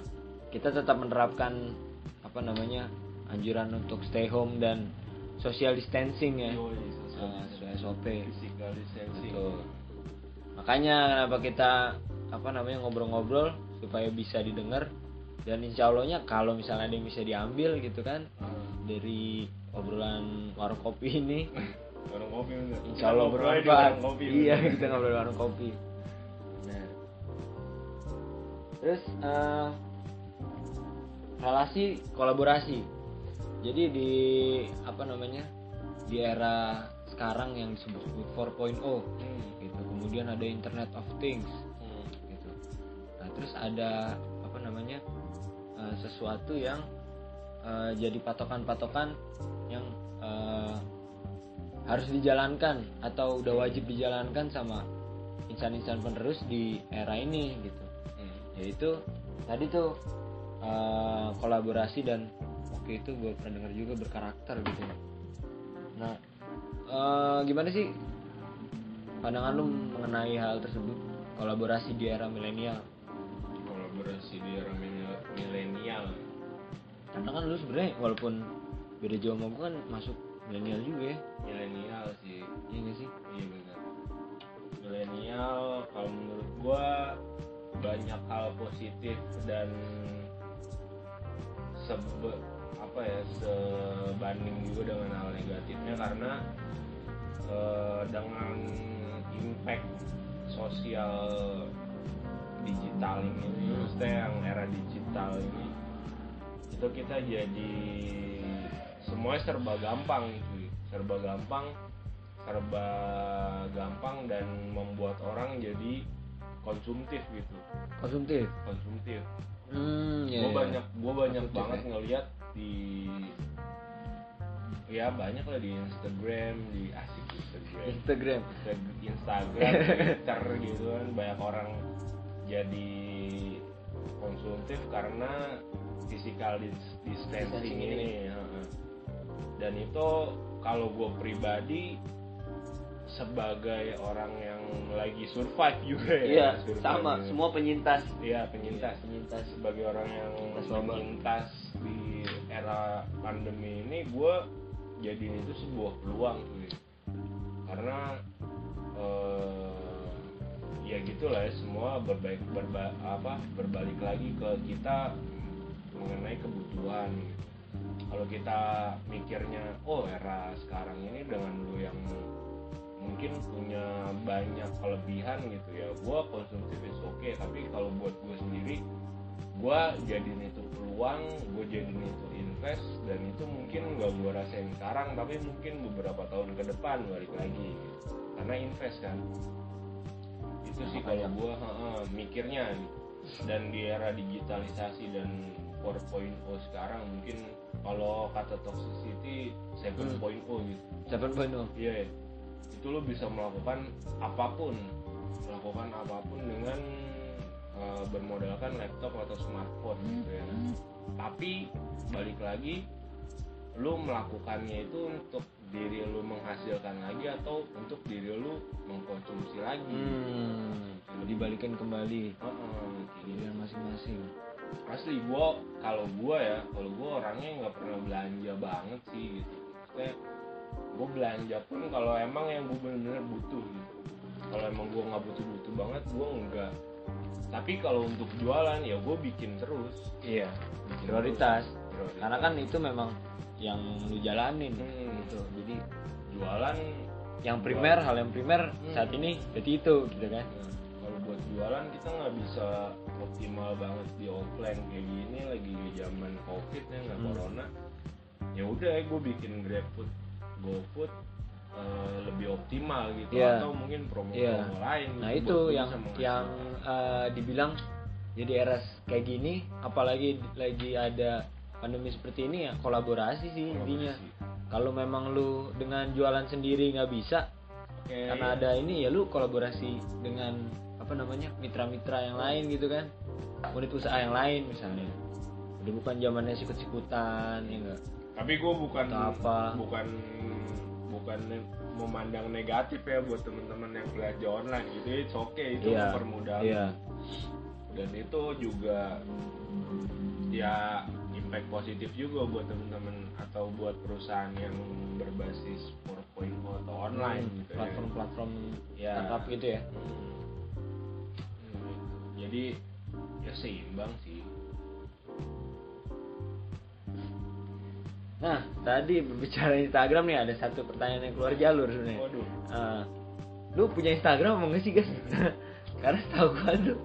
kita tetap menerapkan apa namanya anjuran untuk stay home dan social distancing ya social Ah, sesuai SOP physical distancing. Betul. makanya kenapa kita apa namanya ngobrol-ngobrol supaya bisa didengar dan insya Allahnya kalau misalnya ada yang bisa diambil gitu kan Ah. dari obrolan warung kopi ini (laughs) Warung kopi bener. insya Allah bermanfaat iya kita ngobrol warung kopi nah terus eh, relasi kolaborasi jadi di apa namanya di era sekarang yang disebut 4.0 Hmm. gitu kemudian ada Internet of Things Hmm. gitu nah terus ada apa namanya eh, sesuatu yang eh, jadi patokan-patokan yang eh, harus dijalankan atau udah wajib dijalankan sama insan-insan penerus di era ini gitu Hmm. yaitu tadi tuh eh, kolaborasi dan waktu itu gue pernah dengar juga berkarakter gitu nah eh, gimana sih pandangan lu mengenai hal tersebut kolaborasi di era milenial Kolaborasi di era mil- milenial. karena kan lu sebenarnya walaupun beda jauh sama gue kan masuk milenial juga ya Milenial sih. iya gak sih Iya benar. Milenial kalau menurut gua banyak hal positif dan sebe apa ya sebanding juga dengan hal negatifnya karena eh, dengan impact sosial digital ini, maksudnya yang era digital ini itu kita jadi semuanya serba gampang gitu. Serba gampang serba gampang dan membuat orang jadi konsumtif gitu. Konsumtif? Konsumtif hmm ya gue banyak gue banyak Konsumtif, banget ya. ngeliat di ya banyak lah di Instagram di asik Instagram. Instagram. Insta- Instagram (laughs) Twitter gitu kan. Banyak orang jadi konsumtif karena physical dis- distancing ini, dan itu kalau gue pribadi sebagai orang yang lagi survive juga ya. Iya survive sama. juga. semua penyintas. Iya penyintas. Penyintas. Sebagai orang yang Penyintas di era pandemi ini gue jadiin itu sebuah peluang cuy. Karena eh, ya gitulah ya semua berbaik berba, apa berbalik lagi ke kita mengenai kebutuhan. Gitu. kalau kita mikirnya oh era sekarang ini dengan lu yang mungkin punya banyak kelebihan gitu ya. Gue konsumtif is oke tapi kalau buat gue sendiri gue jadiin itu peluang gue jadiin itu invest dan itu mungkin nggak gue rasain sekarang tapi mungkin beberapa tahun ke depan balik lagi gitu. karena invest kan. Itu sih kalau gue mikirnya. Dan di era digitalisasi dan 4.0 sekarang mungkin kalau kata toxicity 7.0 gitu. 7.0 Iya, ya. Itu lo bisa melakukan apa pun, melakukan apa pun dengan eh, bermodalkan laptop atau smartphone gitu ya. Tapi balik lagi, lo melakukannya itu untuk diri lo menghasilkan lagi atau untuk diri lo mengkonsumsi lagi. hmm, dibalikin kembali Heeh, kayak gitu. pilihan masing-masing asli gua kalau gua ya kalau gua orangnya nggak pernah belanja banget sih gitu Maksudnya gua belanja pun kalau emang yang gua bener-bener butuh gitu kalau emang gua nggak butuh-butuh banget gua enggak tapi kalau untuk jualan ya gua bikin terus iya Bikin prioritas terus. Prioritas. karena kan itu memang yang lu jalanin Hmm. gitu jadi jualan yang primer hal yang primer Hmm. saat ini jadi itu gitu kan ya, kalau buat jualan kita nggak bisa optimal banget di offline kayak gini lagi zaman covid ya nggak Hmm. corona ya udah gue bikin GrabFood GoFood eh, lebih optimal gitu Iya. atau mungkin promo-promo Iya. lain nah gitu itu yang yang eh, dibilang jadi era kayak gini apalagi lagi ada pandemi seperti ini ya kolaborasi sih intinya Kolaborasi. kalau memang lu dengan jualan sendiri nggak bisa Oke, karena ada ini ya lu kolaborasi dengan apa namanya mitra-mitra yang lain gitu kan unit usaha yang lain misalnya udah bukan zamannya sikut-sikutan ya enggak tapi gue bukan apa. bukan bukan memandang negatif ya buat teman-teman yang belanja online gitu it's okay itu Iya, mempermudah iya dan itu juga ya impact positif juga buat teman-teman atau buat perusahaan yang berbasis 4.0 atau online Hmm, gitu ya. platform-platform Ya. startup gitu ya Hmm. jadi ya seimbang sih nah tadi berbicara Instagram nih ada satu pertanyaan yang keluar jalur sebenarnya. Waduh. Eh, lu punya Instagram apa enggak sih guys (laughs) karena tahu gua tuh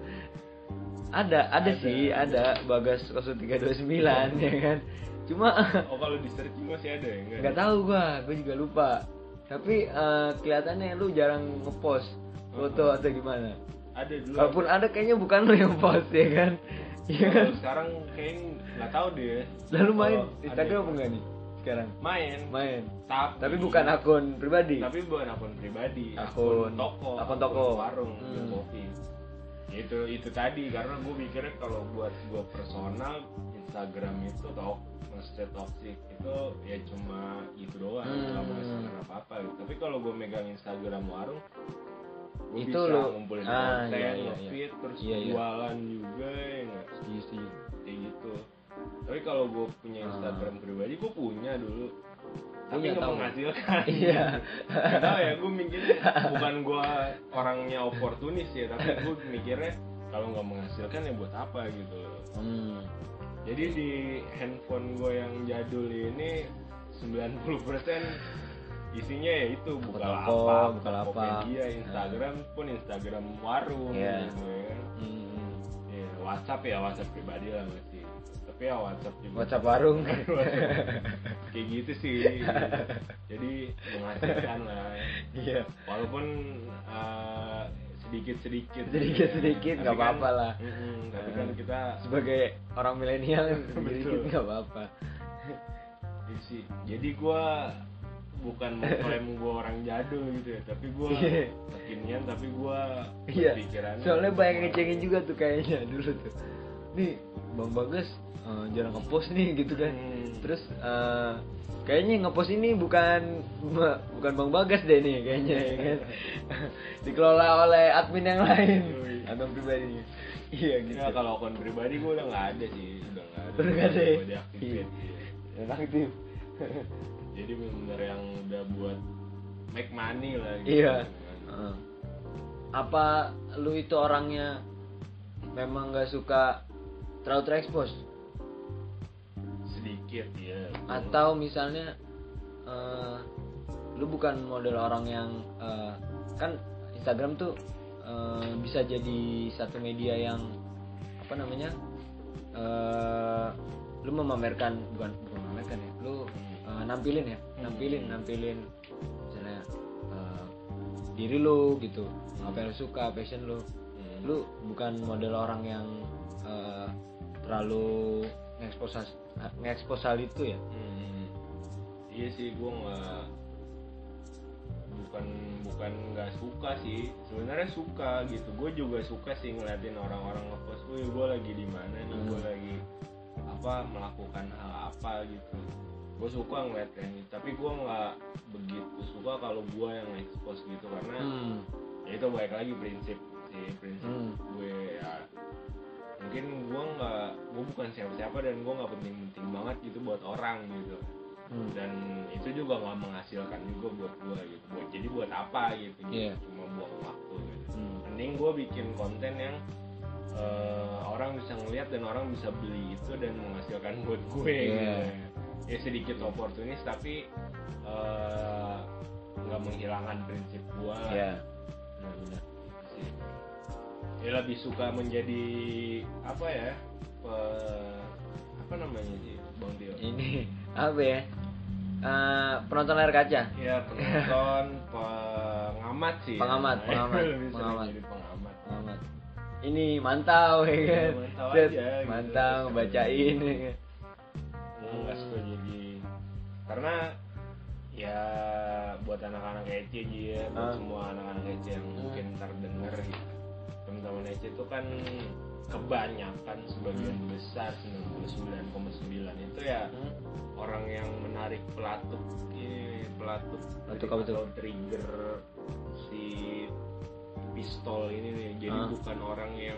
ada ada, Ada. sih ada. bagas 0329 ya kan? Cuma (laughs) oh kalau di searching masih ada ya enggak nggak tahu gua gua juga lupa. Tapi eh, kelihatannya lu jarang ngepost foto atau gimana? Ada dulu. Walaupun ada kayaknya bukan lu yang post ya kan iya kan? sekarang kayaknya nggak tahu deh. Lalu main. Ada Instagram enggak nih sekarang? Main. Main. Tapi tapi bukan akun pribadi? Tapi bukan akun pribadi Akun- toko. Akun toko. warung Hmm. yang kopi. Itu itu tadi karena gue mikirnya kalau buat gue personal Instagram itu tok maksudnya toxic itu ya cuma gitu doang Hmm. nggak menghasilkan apa apa gitu. tapi kalau gue megang Instagram warung Itu bisa lu- ngumpulin ah, konten iya, iya, nge-feed, terus Iya, iya. jualan juga ya nggak Setuju, setuju. kayak gitu tapi kalau gue punya Ah. Instagram pribadi gue punya dulu tapi nggak tahu. menghasilkan Iya. (laughs) Tau ya gue mikir bukan gue orangnya oportunis ya tapi gue mikirnya kalau nggak menghasilkan ya buat apa gitu loh hmm. jadi di handphone gue yang jadul ini 90% isinya ya itu Toko, Bukalapak, Bukalapak. Tokopedia, Instagram pun Instagram warung Iya. gitu ya kan. Hmm. Ya, WhatsApp ya WhatsApp pribadi lah masih tapi ya WhatsApp juga WhatsApp warung (laughs) kayak gitu sih jadi menghasilkan lah iya walaupun sedikit sedikit Sedikit- sedikit, nggak apa-apa lah. tapi kan Eh. kita sebagai orang milenial (laughs) sedikit nggak apa-apa sih jadi gua bukan (laughs) mengklaim gua orang jadul gitu ya tapi gua Iya. kekinian tapi gua iya pikirannya soalnya banyak ngecengin juga tuh kayaknya dulu tuh nih bang bagas eh, jarang ngepost nih gitu kan Hmm. terus eh, kayaknya ngepost ini bukan bukan bang bagas deh nih kayaknya ya kan (laughs) dikelola oleh admin yang lain Yoi. atau pribadinya iya gitu Ya, kalau akun pribadi gua udah nggak ada sih udah nggak ada Udah nggak ada ya? Iya. Aktif (laughs) jadi benar-benar yang udah buat make money lah gitu Iya. Heeh. apa lu itu orangnya memang nggak suka terlalu terekspos sedikit ya atau misalnya eh, lu bukan model orang yang eh, kan Instagram tuh eh, bisa jadi satu media yang apa namanya eh, lu memamerkan bukan bukan mereka ya lu Hmm. Nampilin ya Hmm. nampilin nampilin misalnya eh, diri lu gitu apa yang lu suka passion lu Hmm. lu bukan model orang yang eh, terlalu ngekspos ngekspos hal itu ya Hmm. Iya sih, gue nggak bukan bukan nggak suka sih. Sebenarnya suka gitu. Gue juga suka sih ngeliatin orang-orang ngepost. Wih, gue lagi di mana nih? Gue Hmm. lagi apa melakukan hal apa gitu. Gue suka ngeliat kayak gitu. Tapi gue nggak begitu suka kalau gue yang expose gitu karena hmm. ya itu baik lagi prinsip sih prinsip Hmm. gue ya mungkin gue nggak gue bukan siapa-siapa dan gue nggak penting-penting banget gitu buat orang gitu Hmm. dan itu juga nggak menghasilkan juga buat gue gitu buat jadi buat apa gitu Iya. cuma buang waktu gitu Hmm. mending gue bikin konten yang eh, orang bisa ngeliat dan orang bisa beli itu dan menghasilkan buat gue Iya. gitu. Ya sedikit oportunis tapi eh, nggak menghilangkan prinsip gue lah ya benar-benar sih. Ya lebih suka menjadi apa ya? pe- apa namanya sih, Bang Tio? ini apa ya Eh, penonton layar kaca Ya penonton, pengamat sih. Pengamat, ya. pengamat, pengamat. jadi pengamat. Selamat. ini mantau ya Iya, kan mantau aja gitu. mantau bacain ya kan Gue nggak jadi karena ya buat anak-anak aja ya, buat Ah. semua anak-anak kece yang Hmm. mungkin terdengar gitu. Teman-teman kece itu kan kebanyakan sebagian Hmm. besar 99,9 itu ya Hmm. orang yang menarik pelatuk ini pelatuk Pelatuk tuh? atau trigger si pistol ini nih jadi Ah. bukan orang yang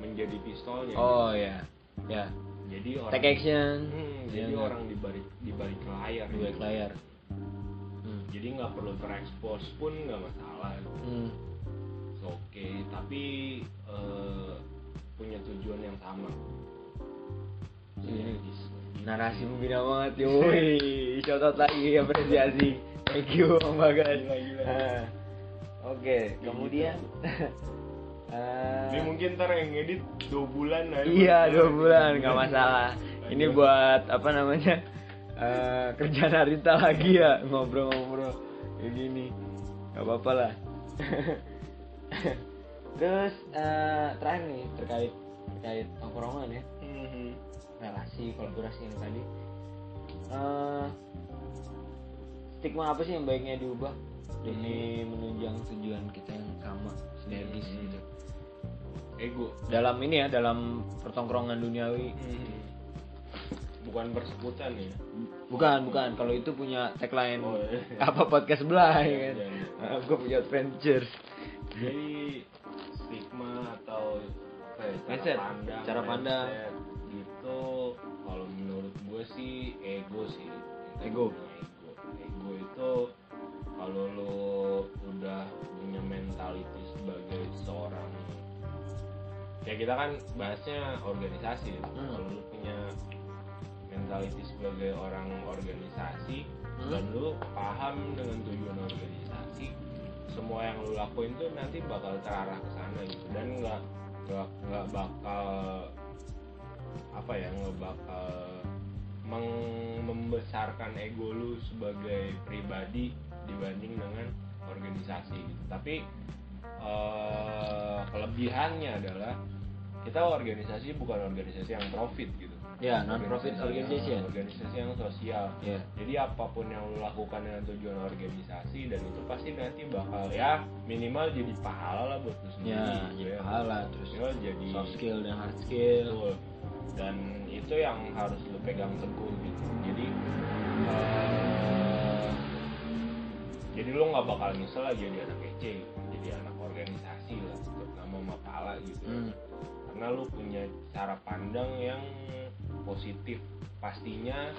menjadi pistolnya oh ya ya jadi orang take action Hmm, Iya, jadi nggak? orang di balik di balik layar di balik gitu. layar hmm. jadi nggak perlu terekspos pun nggak masalah Hmm. oke tapi eh, punya tujuan yang sama Ini Sinergis. narasi membina banget yoi (laughs) shoutout lagi apresiasi thank you Bang Bagas. Ah. oke kemudian ini mungkin ntar yang edit dua bulan lah iya dua bulan nggak masalah. Ini buat apa namanya eh kerjaan Arita lagi ya ngobrol-ngobrol kayak gini. Nggak apa-apa lah. (laughs) Terus eh, terakhir nih terkait terkait tongkrongan ya. Mhm. relasi kolaborasi yang tadi. Eh, stigma apa sih yang baiknya diubah demi menunjang tujuan kita yang sama sinergis Hmm. gitu ego dalam ini ya dalam pertongkrongan duniawi Mhm. bukan persekutan ya bukan bukan kalau itu punya tagline Oh, iya. (laughs) apa podcast sebelah ya kan Iya, gue punya adventure jadi stigma atau ya, cara Mindset. pandang Cara pandang. gitu kalau menurut gue sih ego sih Ego. ego ego itu ya kita kan bahasnya organisasi ya. Hmm. kalau lu punya mentality sebagai orang organisasi Hmm. dan lu paham dengan tujuan organisasi semua yang lu lakuin tuh nanti bakal terarah ke sana gitu dan nggak nggak nggak bakal apa ya nggak bakal meng- membesarkan ego lu sebagai pribadi dibanding dengan organisasi gitu tapi eh, kelebihannya adalah kita organisasi bukan organisasi yang profit gitu ya non profit Organisasi yang- organization organisasi yang sosial ya jadi apa pun yang lo lakukan dengan tujuan organisasi dan itu pasti nanti bakal ya minimal jadi pahala lah buat lo sendiri ya gitu jadi ya. pahala terus Ya, jadi soft skill dan hard skill Betul. dan itu yang harus lo pegang teguh gitu jadi eh, jadi lo nggak bakal nyesel lah jadi anak kece gitu. Jadi anak organisasi lah tetap nama sama pala gitu. Hmm. karena lu punya cara pandang yang positif pastinya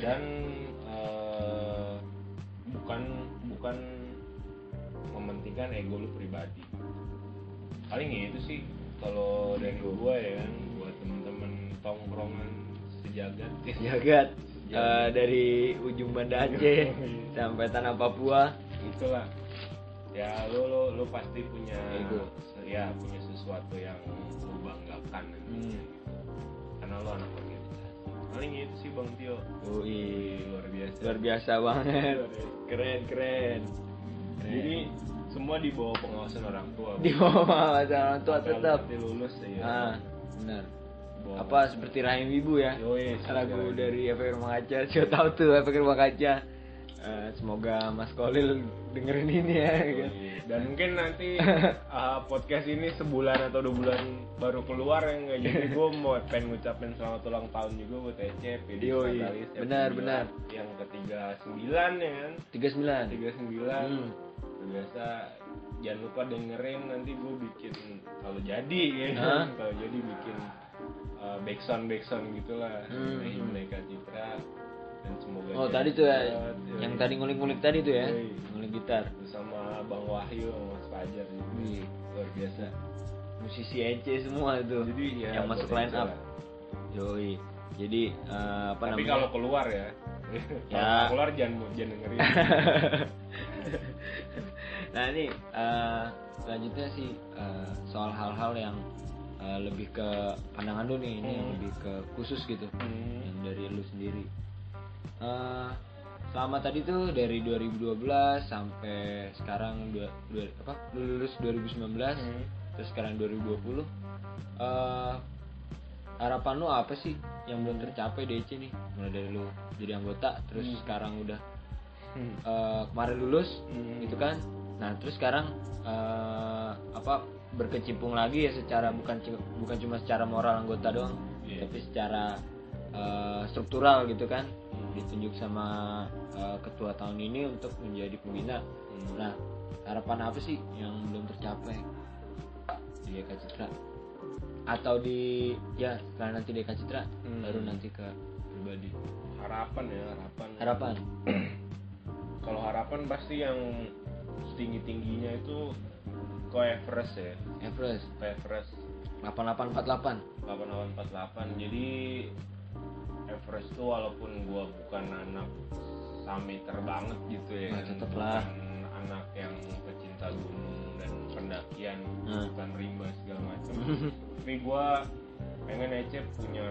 dan eh, bukan bukan mementingkan ego lu pribadi. Paling itu sih kalau dari gua ya kan buat temen-temen tongkrongan sejagat. Jagat (laughs) eh, dari ujung Banda Aceh sampai tanah Papua. Itulah ya lu lu lu pasti punya Ego. ya punya sesuatu yang lu banggakan Hmm. gitu. karena lu anak organisasi paling paling itu sih bang Tio Wih, luar biasa luar biasa banget. Biasa. Keren, keren. jadi semua di bawah pengawasan orang tua di bawah orang tua tetap. nanti lulus ya Ah, benar. Di bawah Apa seperti Rahim Ibu ya? Yoi, lagu dari efek rumah kaca siapa tahu tuh efek rumah kaca Eh, semoga Mas Kolil dengerin ini ya kan? dan mungkin nanti uh, (laughs) podcast ini sebulan atau dua bulan baru keluar yang nggak jadi gue mau pengen ngucapin selamat ulang tahun juga buat Ece Yoi, Fatalis, yang benar, sembilan- benar. yang ketiga sembilan ya kan 39 tiga sembilan Hmm. biasa jangan lupa dengerin nanti gue bikin kalau jadi ya Hah? kalau jadi bikin uh, backsound backsound gitulah Hmm. hmm. Mereka Citra dan semoga Oh tadi tuh ya, yoi. yang tadi ngulik-ngulik tadi tuh ya, Yoi. ngulik gitar. bersama Bang Wahyu Mas Fajar. Wih, luar biasa musisi EC semua itu. jadi ya yang masuk line up. lah. Yoi. Jadi eh, apa tapi namanya? kalau keluar ya (laughs) Ya. kalau keluar jangan jangan dengerin (laughs) nah ini eh, selanjutnya sih eh, soal hal-hal yang eh, lebih ke pandangan lu nih, ini yang Hmm. lebih ke khusus gitu, Hmm. yang dari lu sendiri. Eh, selama tadi tuh dari 2012 sampai sekarang dua, dua- apa lu lulus 2019 Hmm. terus sekarang 2020 eh harapan lu apa sih yang belum tercapai DC nih mulai dari lu jadi anggota terus Hmm. sekarang udah Hmm. eh, kemarin lulus Hmm. gitu kan nah terus sekarang eh, apa berkecimpung lagi ya secara bukan bukan cuma secara moral anggota doang Iya. tapi secara eh, struktural gitu kan. Ditunjuk sama eh, ketua tahun ini untuk menjadi pembina. Hmm. nah harapan apa sih yang belum tercapai di Eka Citra? Atau di ya setelah nanti di Eka Citra Hmm. baru nanti ke pribadi. Harapan ya harapan. Harapan? (clears throat) Kalau harapan pasti yang setinggi tingginya itu ke Everest ya. Everest? Ke Everest. 8848 8848 jadi Everest tuh walaupun gua bukan anak summiter banget gitu ya Nah, tetep lah. anak yang pecinta gunung dan pendakian Nah. bukan rimba segala macam (laughs) tapi gua pengen Ece punya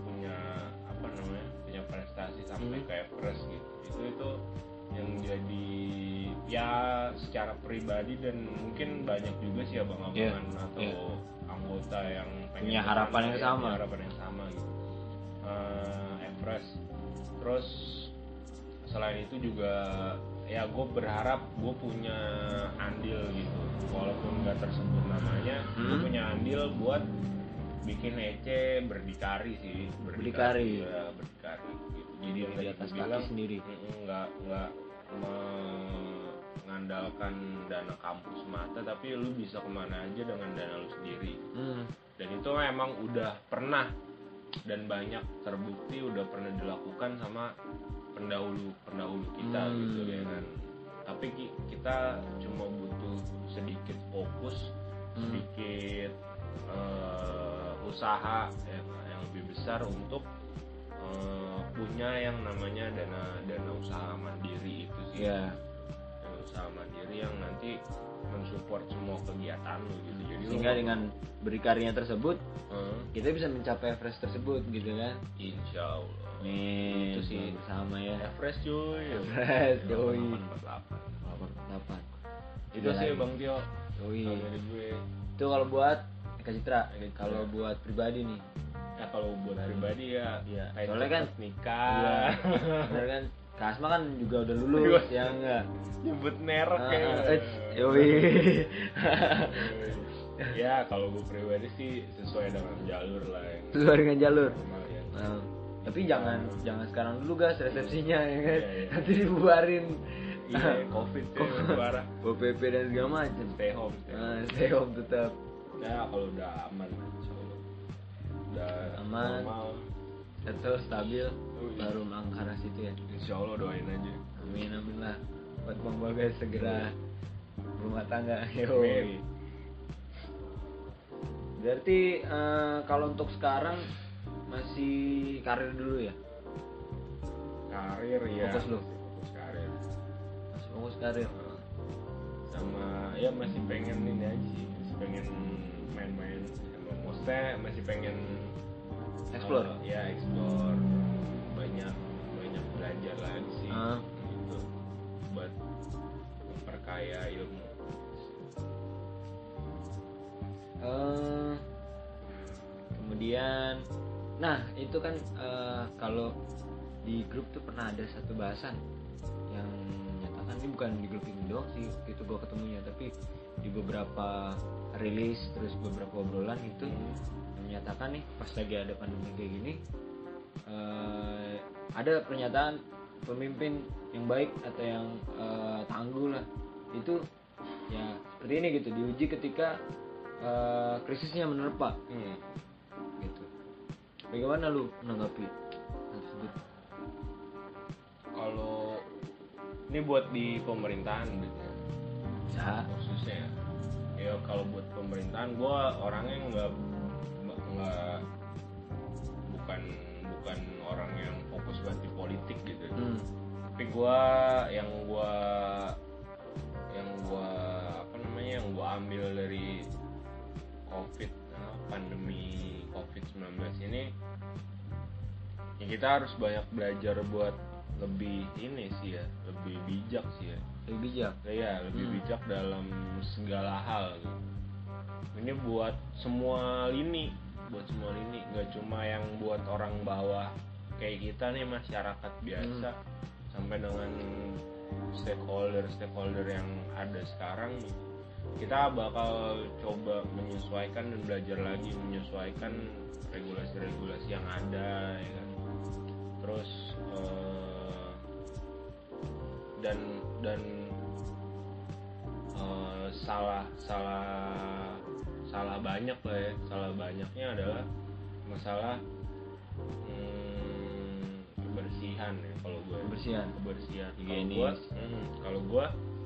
punya apa namanya punya prestasi sampai Hmm. ke Everest gitu itu itu yang jadi ya secara pribadi dan mungkin banyak juga sih abang-abangan Iya, atau iya. anggota yang pengen Punya harapan yang ya, sama. harapan yang sama gitu Everest terus selain itu juga ya gue berharap gue punya andil gitu walaupun nggak tersebut namanya gue Hmm. punya andil buat bikin EC berdikari sih Berdikari. ya, berdikari gitu. jadi yang Di atas gue kaki bilang sendiri. nggak nggak mengandalkan dana kampus mata tapi lu bisa ke mana aja dengan dana lu sendiri hmm. dan itu memang udah pernah dan banyak terbukti udah pernah dilakukan sama pendahulu pendahulu kita Hmm. gitu ya kan tapi ki- kita cuma butuh sedikit fokus Hmm. sedikit eh, usaha yang, yang lebih besar untuk eh, punya yang namanya dana dana usaha mandiri itu sih dana usaha mandiri yang nanti mensupport semua kegiatan lu gitu. Jadi sehingga dengan berdikarinya tersebut Eh, kita bisa mencapai Everest tersebut gitu kan? Insya Allah nih Itu sih. bersama ya. Everest cuy. Everest, yoi. 8848 Itu sih. Bang Tio. Yoi. Gue. Itu kalau buat Eka Citra kalau buat pribadi nih. Ya kalau buat pribadi. ya Iya. pengen (laughs) Soalnya kan- nikah. Bener kan Kasma kan juga udah lulus Iya. ya enggak? Nyebut merek Ah, ya yoi. (laughs) Ya kalau gue pribadi sih sesuai dengan jalur lah yang sesuai dengan jalur? Normal ya. Nah, tapi jangan jangan sekarang dulu guys resepsinya ya kan? Iya, iya. nanti dibubarin. Iya covid ya parah. OPP dan segala macam Stay home stay home. nah, stay home tetap. Ya kalau udah aman. Udah Aman. normal atau stabil Oh, iya. baru mengangkat situ ya. Insya Allah doain aja. Amin amin lah. Buat bang bagas segera. Rumah tangga. Yo. Berarti eh, kalau untuk sekarang masih karir dulu ya? Karir ya Fokus lu? Fokus karir. Masih fokus karir. Sama ya masih pengen ini aja sih. Masih pengen main-main. Sama Maksudnya masih pengen Explore. Eh, ya explore. Banyak banyak belajar lagi sih. Ah. gitu. Buat memperkaya ilmu. Eh, kemudian nah itu kan eh, kalau di grup tuh pernah ada satu bahasan yang menyatakan ini bukan di grup ini doang sih waktu itu gue ketemunya tapi di beberapa rilis terus beberapa obrolan itu menyatakan nih pas lagi ada pandemi kayak gini eh, ada pernyataan pemimpin yang baik atau yang eh, tangguh lah. Itu ya seperti ini gitu diuji ketika eh, krisisnya menerpa. Hmm. gitu. Bagaimana lu menanggapi hal tersebut? Kalau ini buat di pemerintahan gitu ya. khususnya ya. Ya kalau buat pemerintahan gue orangnya nggak nggak- bukan bukan orang yang fokus banget di politik gitu hmm. tapi gue yang gue yang gue apa namanya yang gue ambil dari covid eh, pandemi covid 19 ini ya kita harus banyak belajar buat lebih ini sih ya lebih bijak sih ya lebih bijak ya lebih Hmm. bijak dalam segala hal gitu. ini buat semua lini buat semua lini nggak cuma yang buat orang bawah kayak kita nih masyarakat biasa sampai dengan stakeholder stakeholder yang ada sekarang nih. kita bakal coba menyesuaikan dan belajar lagi menyesuaikan regulasi-regulasi yang ada ya kan terus eh, dan dan eh, salah salah salah banyak lah ya. Salah banyaknya adalah masalah hmm, kebersihan ya kalau gue Kebersihan. kebersihan. Kalau gue hmm, kalau gue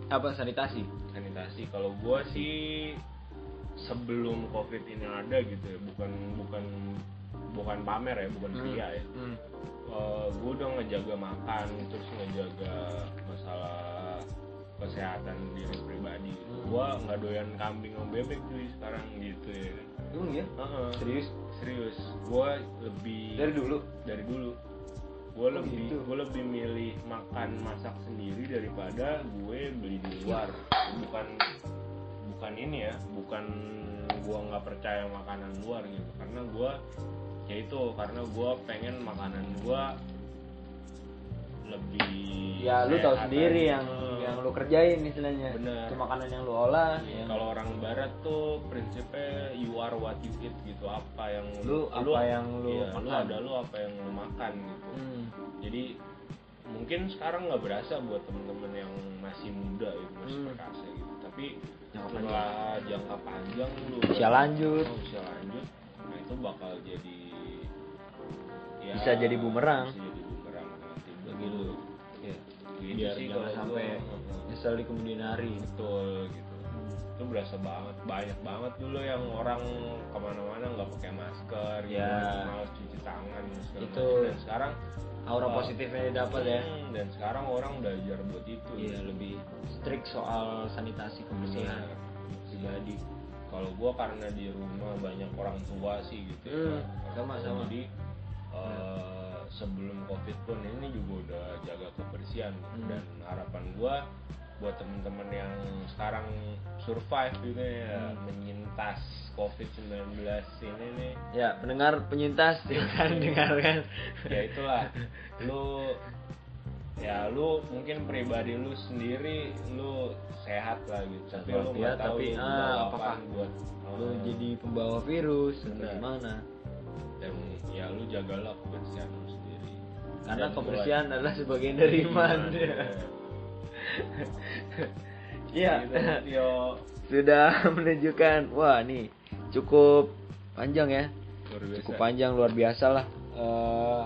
apa sanitasi? Sanitasi. Kalau gue sih sebelum covid ini ada gitu ya bukan bukan bukan pamer ya bukan Hmm. pria ya. Hmm. gue udah ngejaga makan terus ngejaga masalah kesehatan diri pribadi Hmm. gue nggak doyan kambing sama bebek cuy sekarang gitu ya kan ya Heeh. serius serius gue lebih dari dulu dari dulu gue Oh, lebih gitu. gue lebih milih makan masak sendiri daripada gue beli di luar bukan bukan ini ya bukan gue nggak percaya makanan luar gitu karena gue ya itu karena gue pengen makanan gue lebih ya lu tahu sendiri yang. Yang lu kerjain istilahnya Bener. itu makanan yang lu olah Iya, yang kalau orang barat tuh prinsipnya you are what you eat gitu apa yang Lu apa yang lu iya, lu makan. ada lu apa yang lu makan gitu Hmm. jadi mungkin sekarang nggak berasa buat temen-temen yang masih muda gitu masih Hmm. perkasa gitu tapi Jangka setelah jangka panjang lu Usia lanjut. Oh, lanjut nah itu bakal jadi ya, Bisa jadi bumerang. bisa jadi bumerang nanti Bagi lu. Ya gitu biar sih jangan kalau sampai nyesel di kemudian hari betul gitu itu berasa banget banyak banget dulu yang orang ke mana-mana nggak pakai masker gitu, Ya. malas cuci tangan Itu dan sekarang aura Oh. positifnya didapat ya Hmm, dan sekarang orang udah ajar buat itu iya lebih strict soal sanitasi kebersihan Bener. pribadi kalau gua karena di rumah banyak orang tua sih gitu Hmm, ya. sama, sama. jadi eh, sebelum covid pun ini juga udah jaga kebersihan. Hmm. dan harapan gua buat temen-temen yang sekarang survive gitu ya Hmm. menyintas covid 19 ini nih. Ya pendengar penyintas (laughs) silakan dengarkan. Ya itulah. Lu ya lu mungkin pribadi lu sendiri lu sehat lah gitu. Tapi lu ya, nggak tahu tapi, ah, apakah buat lu eh, jadi pembawa virus atau gimana? Dan ya lu jagalah kebersihan lu karena kebersihan buat- adalah sebagian dari iman. Iya. Tio. sudah (laughs) menunjukkan wah nih cukup panjang ya. Luar biasa. Cukup panjang luar biasa lah eh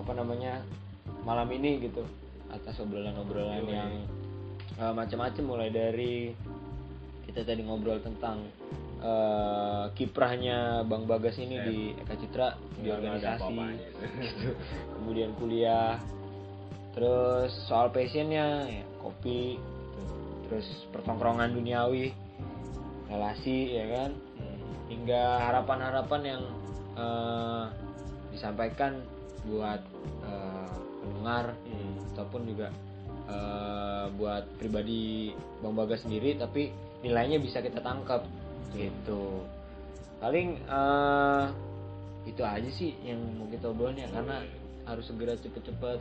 apa namanya malam ini gitu. Atas obrolan-obrolan yang eh, macam-macam. Mulai dari kita tadi ngobrol tentang eh, kiprahnya Bang Bagas ini di Eka Citra di organisasi (laughs) gitu. kemudian kuliah terus soal passionnya ya, kopi gitu. terus pertongkrongan duniawi relasi ya kan Hmm. hingga harapan-harapan yang eh, disampaikan buat eh, pendengar Hmm. ataupun juga buat pribadi Bang Bagas sendiri tapi nilainya bisa kita tangkap gitu. Paling eh, itu aja sih yang mau kita obrolin ya karena harus segera cepet-cepet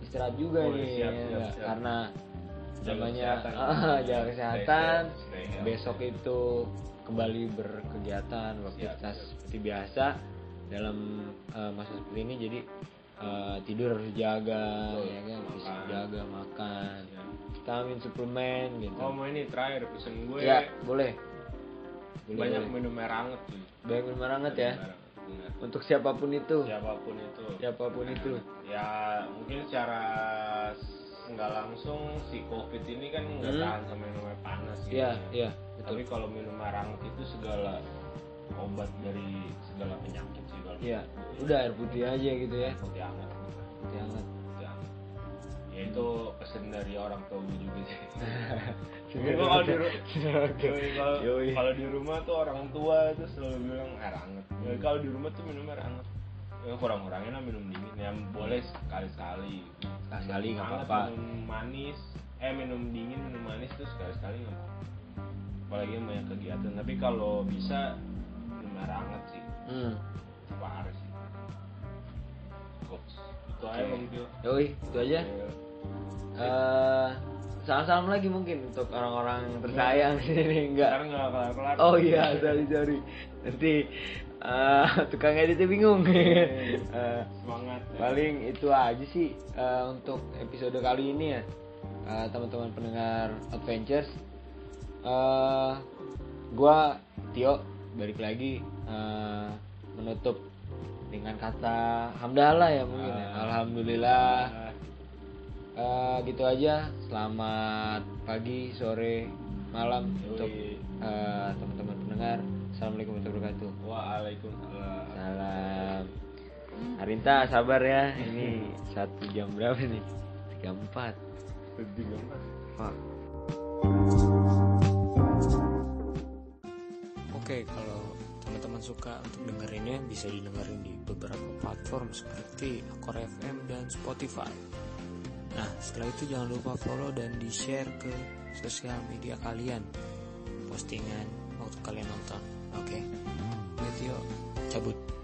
istirahat juga Oh, nih siap, ya. siap, siap. karena Jaga namanya kesehatan. (laughs) ah, jaga kesehatan. stay besok itu kembali berkegiatan beraktivitas siap. seperti biasa dalam eh, masa seperti ini. Jadi eh, tidur harus Betul. ya kan? Jaga makan. Ya. vitamin suplemen gitu. Oh mau ini terakhir pesen gue. Ya boleh Banyak minum air hangat banyak minum air hangat ya Minum air hangat, bener. untuk siapa pun itu Siapa pun itu. siapa pun itu Ya mungkin secara nggak langsung si covid ini kan nggak Hmm. tahan sama minum air panas gitu. iya iya betul Tapi kalau minum air hangat itu segala obat dari segala penyakit sih kalau iya udah air putih aja gitu ya putih hangat. putih hangat Putih hangat. Ya itu pesen dari orang tua gue juga sih. (laughs) Kalau di (laughs) kalau rumah tuh orang tua itu selalu bilang air hangat. Ya, kalau di rumah tuh minum air hangat. Ya kurang-kurangin lah minum dingin ya boleh sekali-sekali. Sekali-sekali nggak apa-apa. Minum manis, eh minum dingin minum manis tuh sekali-sekali nggak apa-apa. Apalagi yang banyak kegiatan. Tapi kalau bisa minum air hangat sih. hmm. Parah sih. Coach. Itu aja. Yoi, itu aja Ya. eh salam-salam lagi mungkin untuk orang-orang tersayang sini enggak? Oh iya sorry sorry. Nanti eh, tukang editnya bingung. Eh, Semangat. ya. paling itu aja sih eh, untuk episode kali ini ya. Eh, teman-teman pendengar adventures. Eh gua Tio balik lagi eh, menutup dengan kata hamdalah ya mungkin ya. alhamdulillah Eh, gitu aja selamat pagi sore malam Yoi. untuk eh, teman-teman pendengar assalamualaikum warahmatullahi wabarakatuh Waalaikumsalam. Salam. Arinta sabar ya. Ini satu jam berapa nih? Tiga empat. Tiga empat. Oke, kalau teman-teman suka untuk dengerinnya bisa didengerin di beberapa platform seperti Akor FM dan Spotify. Nah, setelah itu jangan lupa follow dan di-share ke sosial media kalian. Postingan waktu kalian nonton. Oke. Gitu yuk. Cabut.